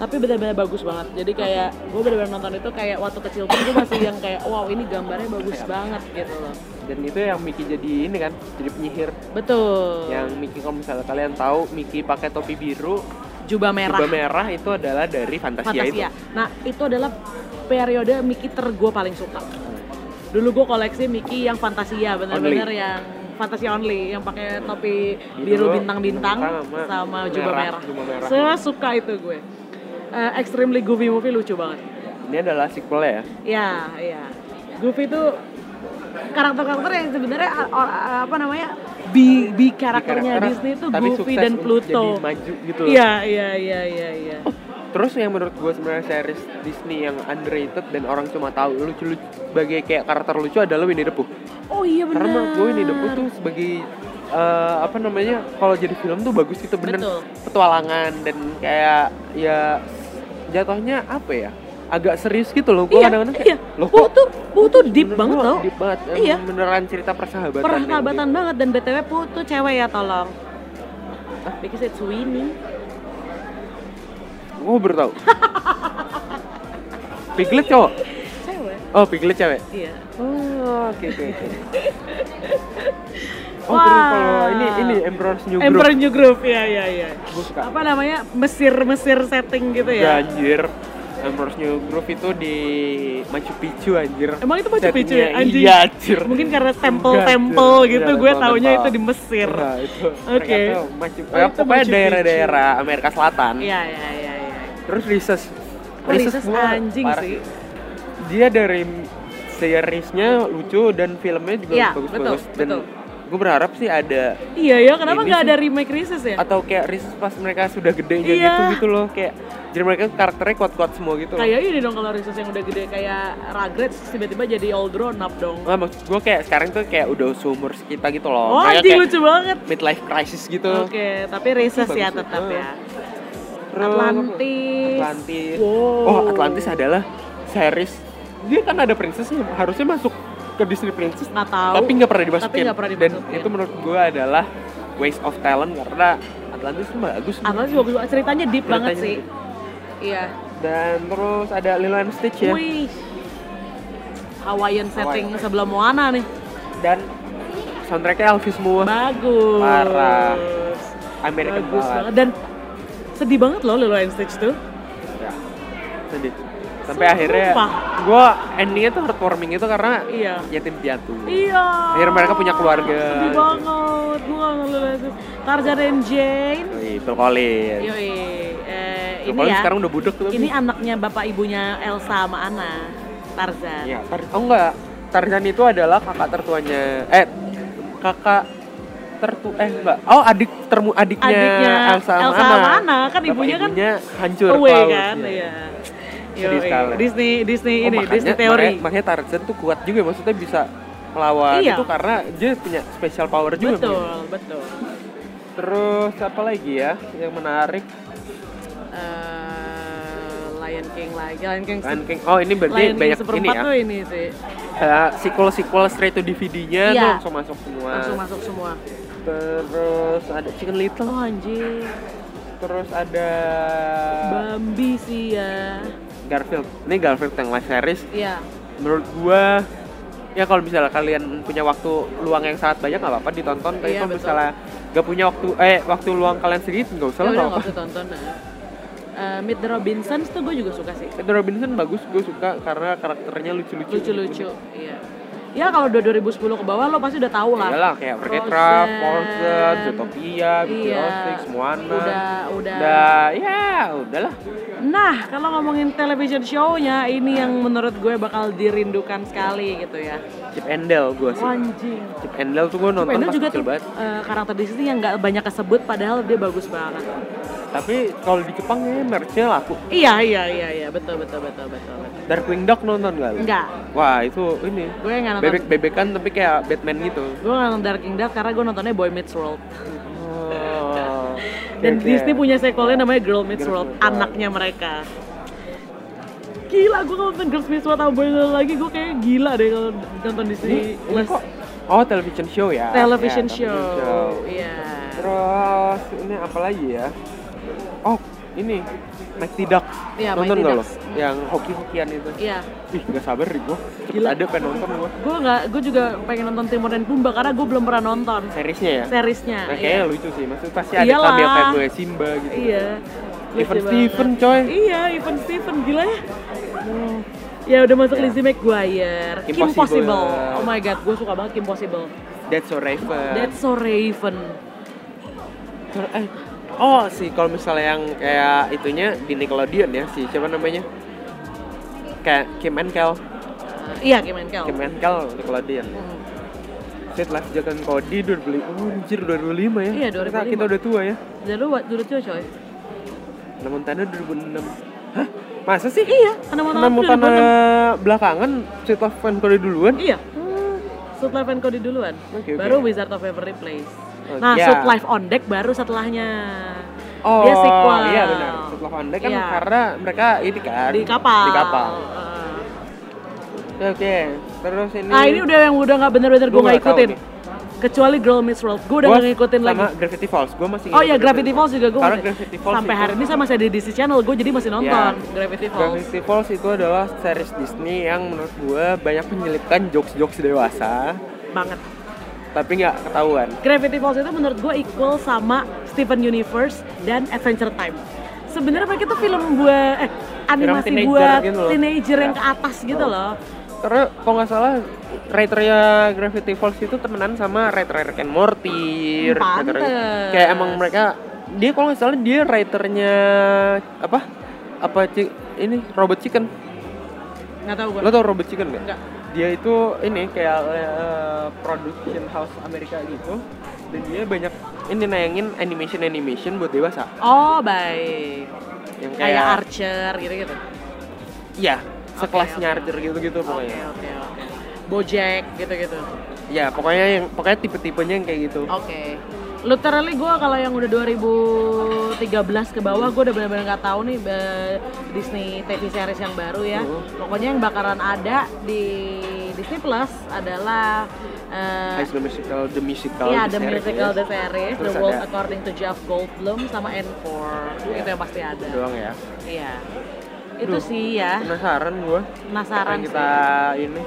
Tapi benar-benar bagus banget. Jadi kayak gue benar-benar nonton itu kayak waktu kecil pun gue masih yang kayak wow ini gambarnya bagus banget gitu loh. Dan itu yang Mickey jadi ini kan, jadi penyihir. Betul. Yang Mickey kalau misalnya kalian tahu Mickey pakai topi biru, jubah merah. jubah merah itu adalah dari Fantasia, itu. Fantasia. Nah itu adalah periode Mickey ter gue paling suka. Dulu gue koleksi Mickey yang Fantasia, bener-bener yang Fantasia only, yang pakai topi Itu biru bintang-bintang bintang sama, jubah merah, merah. Saya suka itu gue. Eh, extremely Goofy movie lucu banget. Ini adalah sequelnya ya. Ya, iya. Goofy itu karakter-karakter yang sebenarnya apa namanya bi bi karakternya karakter, Disney itu Goofy dan Pluto. jadi maju gitu. Iya, iya, iya, iya, iya. Terus yang menurut gue sebenarnya series Disney yang underrated dan orang cuma tahu lucu-lucu sebagai kayak karakter lucu adalah Winnie the Pooh. Oh iya benar. Karena menurut gue Winnie the Pooh tuh sebagai eh, apa namanya kalau jadi film tuh bagus gitu bener Betul. petualangan dan kayak ya jatuhnya apa ya agak serius gitu loh gue Iya, kadang-kadang kayak iya. loh kok tuh, Pooh tuh deep banget tau. deep banget Iya. beneran cerita persahabatan Persahabatan gitu. banget dan BTW Pooh tuh cewek ya tolong. Because it's Winnie. Gue baru tahu Piglet cowok Cewek. oh Piglet cewek Iya. oh oke oke oke <laughs> oh Wah. kalau ini ini Emperor's New Groove Emperor New Groove, iya iya iya. gue suka Apa namanya? Mesir Mesir setting gitu ya. Ganjir. Emperor's New Groove itu di Machu Picchu anjir. Emang itu Machu Picchu ya? Anjing. Iya anjir. Mungkin karena Enggak, tempel-tempel anjir. gitu, Iya, gue taunya itu di Mesir. Nah, itu. Oke. Tuh Machu, Oh, itu pokoknya daerah-daerah Amerika Selatan. Iya, iya, iya, iya. Terus Recess. Oh, gua anjing parah sih. Dia dari seriesnya lucu dan filmnya juga Iya, bagus-bagus betul, dan betul. gue berharap sih ada Iya ya, kenapa nggak ada remake Recess ya? atau kayak Recess pas mereka sudah gedenya Iya. gitu gitu loh kayak jadi mereka karakternya kuat-kuat semua gitu loh. Kayak ini dong kalau Recess yang udah gede kayak Rugrats tiba-tiba jadi all grown up dong. Nggak, maksud gue kayak sekarang tuh kayak udah seumur kita gitu loh. Oh, Mereka anjing kayak lucu banget. midlife crisis gitu. Oke, tapi Recess Bagus ya tetap ya. Atlantis. Atlantis. Wow. Oh, Atlantis adalah series. Dia kan ada princessnya, harusnya masuk ke Disney Princess. Nggak tahu. Tapi nggak pernah dimasukin. Tapi nggak pernah Dan dimasukin. itu menurut gue adalah waste of talent karena Atlantis tuh bagus. Atlantis bagus banget. Ceritanya deep banget Ceritanya sih. Iya. Dan terus ada Lilo and Stitch ya. Wih. Hawaiian setting Hawaii. sebelah Moana nih. Dan soundtracknya Elvis semua. Bagus. Parah. American Bagus banget. banget. Dan sedih banget loh Lilo and Stitch tuh. Ya. Sedih. Sampai Sumpah. akhirnya gue endingnya tuh heartwarming itu karena Iya. yatim piatu. Iya. Akhirnya mereka punya keluarga. Sedih banget. Gue gak Stitch. Tarzan and Jane. Wih, Phil Collins. Yoi. Eh, Phil ini Collins ya. sekarang udah budek tuh. Ini anaknya bapak ibunya Elsa sama Anna. Tarzan. Iya, Tar- oh enggak. Tarzan itu adalah kakak tertuanya eh kakak tertu eh enggak. Oh, adik termu adiknya, Adiknya Elsa Elsa sama Anna, kan Bapak ibunya kan ibunya hancur Away kan, iya. iya. Sedih sekali. Disney Disney Oh, ini makanya, Disney teori. Makanya, makanya Tarzan tuh kuat juga maksudnya bisa melawan Iya. itu karena dia punya special power juga. betul, punya. betul. Terus apa lagi ya yang menarik? Eh, Lion King lagi, Lion King. Lion King. Oh, ini berarti Lion King banyak ini seperempat ya. tuh ini sih. sequel sequel straight to DVD-nya Iya. tuh langsung masuk semua. Langsung masuk semua. Terus ada Chicken Little. Oh anjir. Terus ada Bambi sih ya. Garfield. Ini Garfield yang live series. Iya. Menurut gua ya kalau misalnya kalian punya waktu luang yang sangat banyak nggak apa-apa ditonton. Tapi Iya, kalau misalnya gak punya waktu eh waktu luang kalian sedikit nggak usah Ya nggak apa-apa. tonton. Nah. Eh, Meet the Robinsons tuh gue juga suka sih. Peter Robinson bagus, gue suka karena karakternya lucu-lucu. Lucu-lucu. Iya. Ya kalau udah 2010 ke bawah lo pasti udah tahu lah. Iyalah kayak. Ralph, Frozen, Zootopia, Big Iya. Hero 6, Moana. Udah, udah. Udah, ya udahlah. Nah, kalau ngomongin television show-nya, ini yang menurut gue bakal dirindukan sekali gitu ya. Chip Dale gue sih. Anjing. Chip Dale tuh gue nonton Pendel pas juga kecil tuh banget. eh, karakter di sini yang nggak banyak kesebut, padahal dia bagus banget. Tapi kalau di Jepang ya merchnya laku. Iya, iya, iya, iya, betul, betul, betul, betul. betul. Darkwing Duck nonton gak lu? Enggak, Wah itu ini gue nggak nonton. bebek-bebekan tapi kayak Batman gitu. Gue nggak nonton Dark Kingdom karena gue nontonnya Boy Meets World. Oh. <laughs> Dan oke. Disney punya sequelnya namanya Girl Meets Girl World, World. anaknya mereka. Gila, gue nonton Girls Meets World sama Boy Meets World lagi, gue kayak gila deh kalau nonton Disney ini Plus. kok Oh television show ya? Television Ya, show, iya. Terus ini apa lagi ya? Oh ini Mighty Ducks. Iya, nonton Mighty nggak lo? Yang hoki-hokian itu. Iya, Ih gak sabar nih gue. Cepet Gila. ada pengen nonton gue. gue nggak, gue juga pengen nonton Timur dan Pumba karena gue belum pernah nonton Seriesnya ya? seriesnya. Nah, iya. kayaknya lucu sih. Maksudnya pasti ada cameo cameo Simba gitu. Iya. Even Steven coy. Iya, Even Steven gila ya. Ya udah masuk Ya. Lizzie McGuire, Kim Kim Possible. Possible. Oh my god, gue suka banget Kim Possible. That's so Raven. That's so Raven. Eh, oh sih kalau misalnya yang kayak itunya di Nickelodeon ya si siapa namanya? Kayak Kim and Kel. Iya, Kim and Kel. Kim and Kel Nickelodeon. Hmm. Set Life Jagan Cody 2005. Oh anjir 2005 ya. Iya, Kita, 2005. kita udah tua ya. Dulu buat dulu tuh coy. Hannah Montana 2006. Hah? Masa sih? Iya, Montana 2006. belakangan of Fan Cody duluan? Iya. Suit Life and Cody duluan. Baru Wizard of Waverly Place. Nah, iya. Suit Life on Deck baru setelahnya. Oh, Dia sequel. iya benar. Sweet of Fan kan Iya. karena mereka ini kan Di kapal. Di kapal. Heeh. Oke, oke. Terus ini Nah, ini udah yang udah nggak bener-bener gue Gua nggak ikutin. Kecuali Girl Meets World, gue udah nggak ngikutin sama lagi. Gravity Falls. Gue masih Oh iya, Gravity Falls juga gue Karena masih. Gravity Falls Sampai hari ini saya masih ada di Disney Channel, gue jadi masih nonton Gravity Falls. Gravity Falls itu adalah series Disney yang menurut gue banyak menyelipkan jokes-jokes dewasa, Banget. Tapi nggak ketahuan. Gravity Falls itu menurut gue equal sama Steven Universe dan Adventure Time. sebenarnya mereka tuh film buat eh animasi teenager buat gitu loh. teenager yang Ya. ke atas gitu Oh. loh Karena kalau nggak salah writernya Gravity Falls itu temenan sama writer Rick and Morty, Hmm, writer- kayak emang mereka dia kalau nggak salah dia writernya apa apa ini Robot Chicken nggak tahu gue lo tau Robot Chicken nggak? Nggak. Dia itu ini kayak eh, production house Amerika gitu. Dan dia banyak ini nayangin animation animation buat dewasa. Oh baik. Yang kayak kayak, Archer gitu gitu ya sekelasnya oke. Archer gitu-gitu oke pokoknya. Oke oke Bojack gitu gitu ya pokoknya yang pokoknya tipe-tipenya yang kayak gitu. Oke literally gue kalau yang udah 2013 ke bawah gue udah benar-benar nggak tahu nih Disney TV series yang baru ya Mhm. pokoknya yang bakalan ada di Disney Plus adalah eh, High School Musical, The Musical, Iya, The The Series. Musical, The Series, Terus The World ada- According to Jeff Goldblum, sama Encore. Iya. Itu yang pasti ada. doang ya. Iya. Itu Duh, sih ya, Penasaran gua. penasaran sih. kita ini.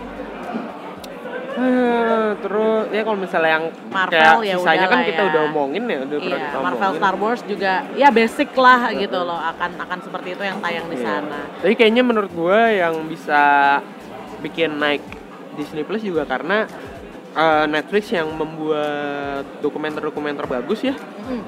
Eh, terus ya kalau misalnya yang Marvel kayak ya sisanya kan kita ya. udah omongin ya, udah Iya, kita Marvel omongin. Star Wars juga ya basic lah gitu loh akan akan seperti itu yang tayang di Iya. sana. Tapi kayaknya menurut gua yang bisa bikin naik Disney Plus juga karena eh, Netflix yang membuat dokumenter-dokumenter bagus ya. Mm,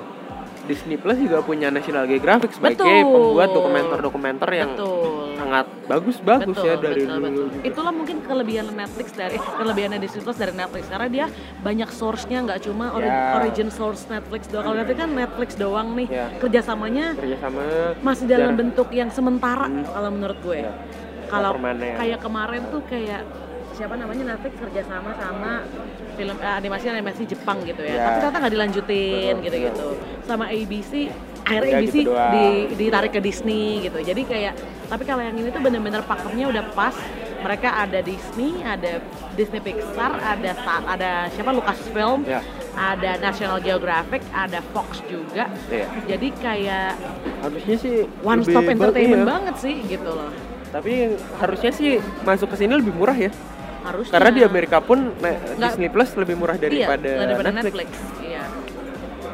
Disney Plus juga punya National Geographic sebagai Betul. pembuat dokumenter-dokumenter yang betul. Sangat bagus-bagus betul, ya dari betul, dulu. betul. juga. Itulah mungkin kelebihan Netflix dari <laughs> kelebihannya Disney Plus dari Netflix karena dia banyak source-nya nggak cuma ori- Ya. origin source Netflix doang. Kalau Netflix kan Netflix doang nih Ya. kerjasamanya kerjasama masih dalam dan- bentuk yang sementara Hmm. kalau menurut gue. Ya. Kalau kayak kemarin tuh kayak siapa namanya Netflix kerjasama sama film eh, animasi animasi Jepang gitu ya. Ya. Tapi ternyata nggak dilanjutin gitu-gitu. Sama ABC akhirnya Ya, ABC gitu doang. di, ditarik ke Disney gitu. Jadi kayak tapi kalau yang ini tuh bener-bener pakemnya udah pas. Mereka ada Disney, ada Disney Pixar, ada Star- ada siapa Lucasfilm, Ya. ada National Geographic, ada Fox juga. Iya. Jadi kayak Harusnya sih one stop entertainment iya. banget sih gitu loh. Tapi harusnya sih masuk ke sini lebih murah ya. Harusnya. Karena di Amerika pun Nggak- Disney Plus lebih murah daripada, iya, daripada Netflix. Netflix.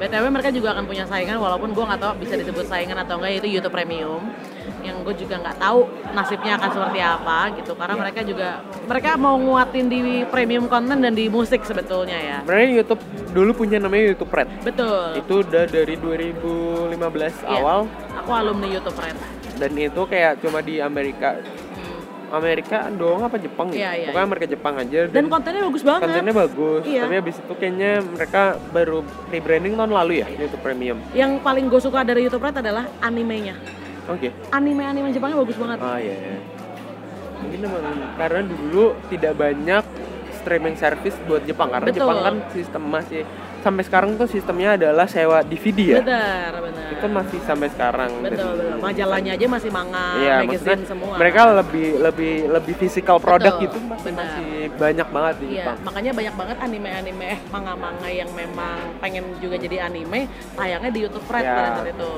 BTW mereka juga akan punya saingan walaupun gue nggak tahu bisa disebut saingan atau enggak yaitu YouTube Premium yang gue juga nggak tahu nasibnya akan seperti apa gitu karena Iya. mereka juga mereka mau nguatin di premium content dan di musik sebetulnya ya Sebenarnya YouTube dulu punya namanya YouTube Red. betul Itu udah dari 2015 Iya. awal aku alumni YouTube Red dan itu kayak cuma di Amerika. Amerika doang apa Jepang ya? Iya, Pokoknya iya. Amerika Jepang aja dan kontennya bagus banget kontennya bagus. Iya. Tapi habis itu kayaknya mereka baru rebranding tahun lalu ya YouTube Premium. yang paling gue suka dari YouTube Red adalah animenya Oke. anime-anime Jepangnya bagus banget Ah iya. iya. Mungkin emang karena dulu tidak banyak streaming service buat Jepang karena Betul. Jepang kan sistem masih sampai sekarang tuh sistemnya adalah sewa DVD ya. benar benar Itu masih sampai sekarang. betul betul majalahnya aja masih manga Iya, magazine semua mereka lebih lebih lebih physical product Betul, gitu masih, benar. masih banyak banget di Iya, Jepang. makanya banyak banget anime-anime eh manga-manga yang memang pengen juga jadi anime tayangnya di YouTube Red Ya. pada saat itu.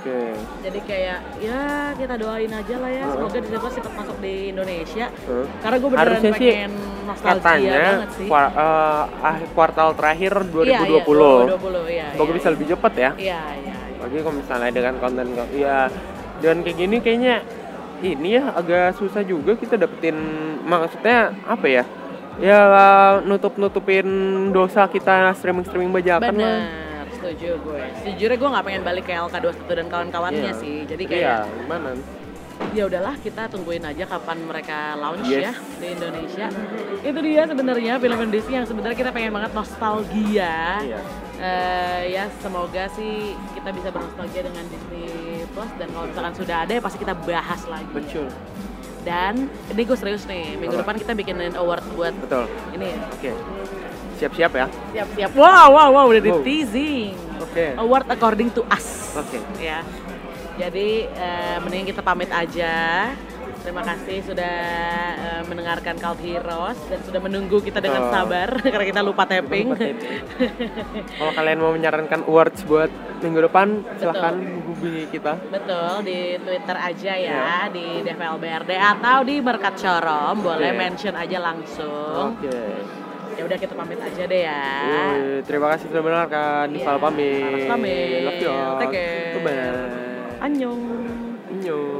Oke. Jadi kayak ya kita doain aja lah ya, semoga Disney cepat masuk di Indonesia. Huh? Karena gue beneran Harusnya sih pengen nostalgia Katanya banget sih. kuar- eh, akhir kuartal terakhir 2020. Iya, iya, 2020 iya. Semoga iya, bisa lebih cepat ya. Iya, iya. iya. Lagi kalau misalnya dengan konten ya dengan kayak gini kayaknya ini ya agak susah juga kita dapetin maksudnya apa ya? Ya nutup-nutupin dosa kita streaming-streaming bajakan lah. Setuju gue. Sejujurnya gue nggak pengen balik ke LK21 dan kawan-kawannya Iya. sih. Jadi Iya, kayak gimana? ya udahlah kita tungguin aja kapan mereka launch Yes. ya di Indonesia. Itu dia sebenarnya film Disney yang sebenarnya kita pengen banget nostalgia. Iya. Eh, ya semoga sih kita bisa bernostalgia dengan Disney Plus dan kalau misalkan sudah ada ya pasti kita bahas lagi. Betul. Dan ini gue serius nih, minggu Apa? depan kita bikinin award buat Betul. ini ya. Oke. Siap-siap ya. Siap-siap. Wow, wow, wow, udah di teasing. Oke. Award according to us. Oke. Ya. Jadi eh, mending kita pamit aja. Terima kasih sudah eh, mendengarkan Cult Heroes dan sudah menunggu kita dengan sabar <laughs> karena kita lupa tapping. Lupa tapping. <laughs> Kalau kalian mau menyarankan awards buat minggu depan, silahkan hubungi kita. Betul di Twitter aja ya, Ya. di DVLBRD atau di Berkat Corom, boleh mention aja langsung. Oke. Ya udah kita pamit aja deh ya. Yoi, terima kasih sudah mendengarkan. Iya, Nifal pamit. Harus pamit. Love you all. Take care. Bye-bye. Annyeong. Annyeong.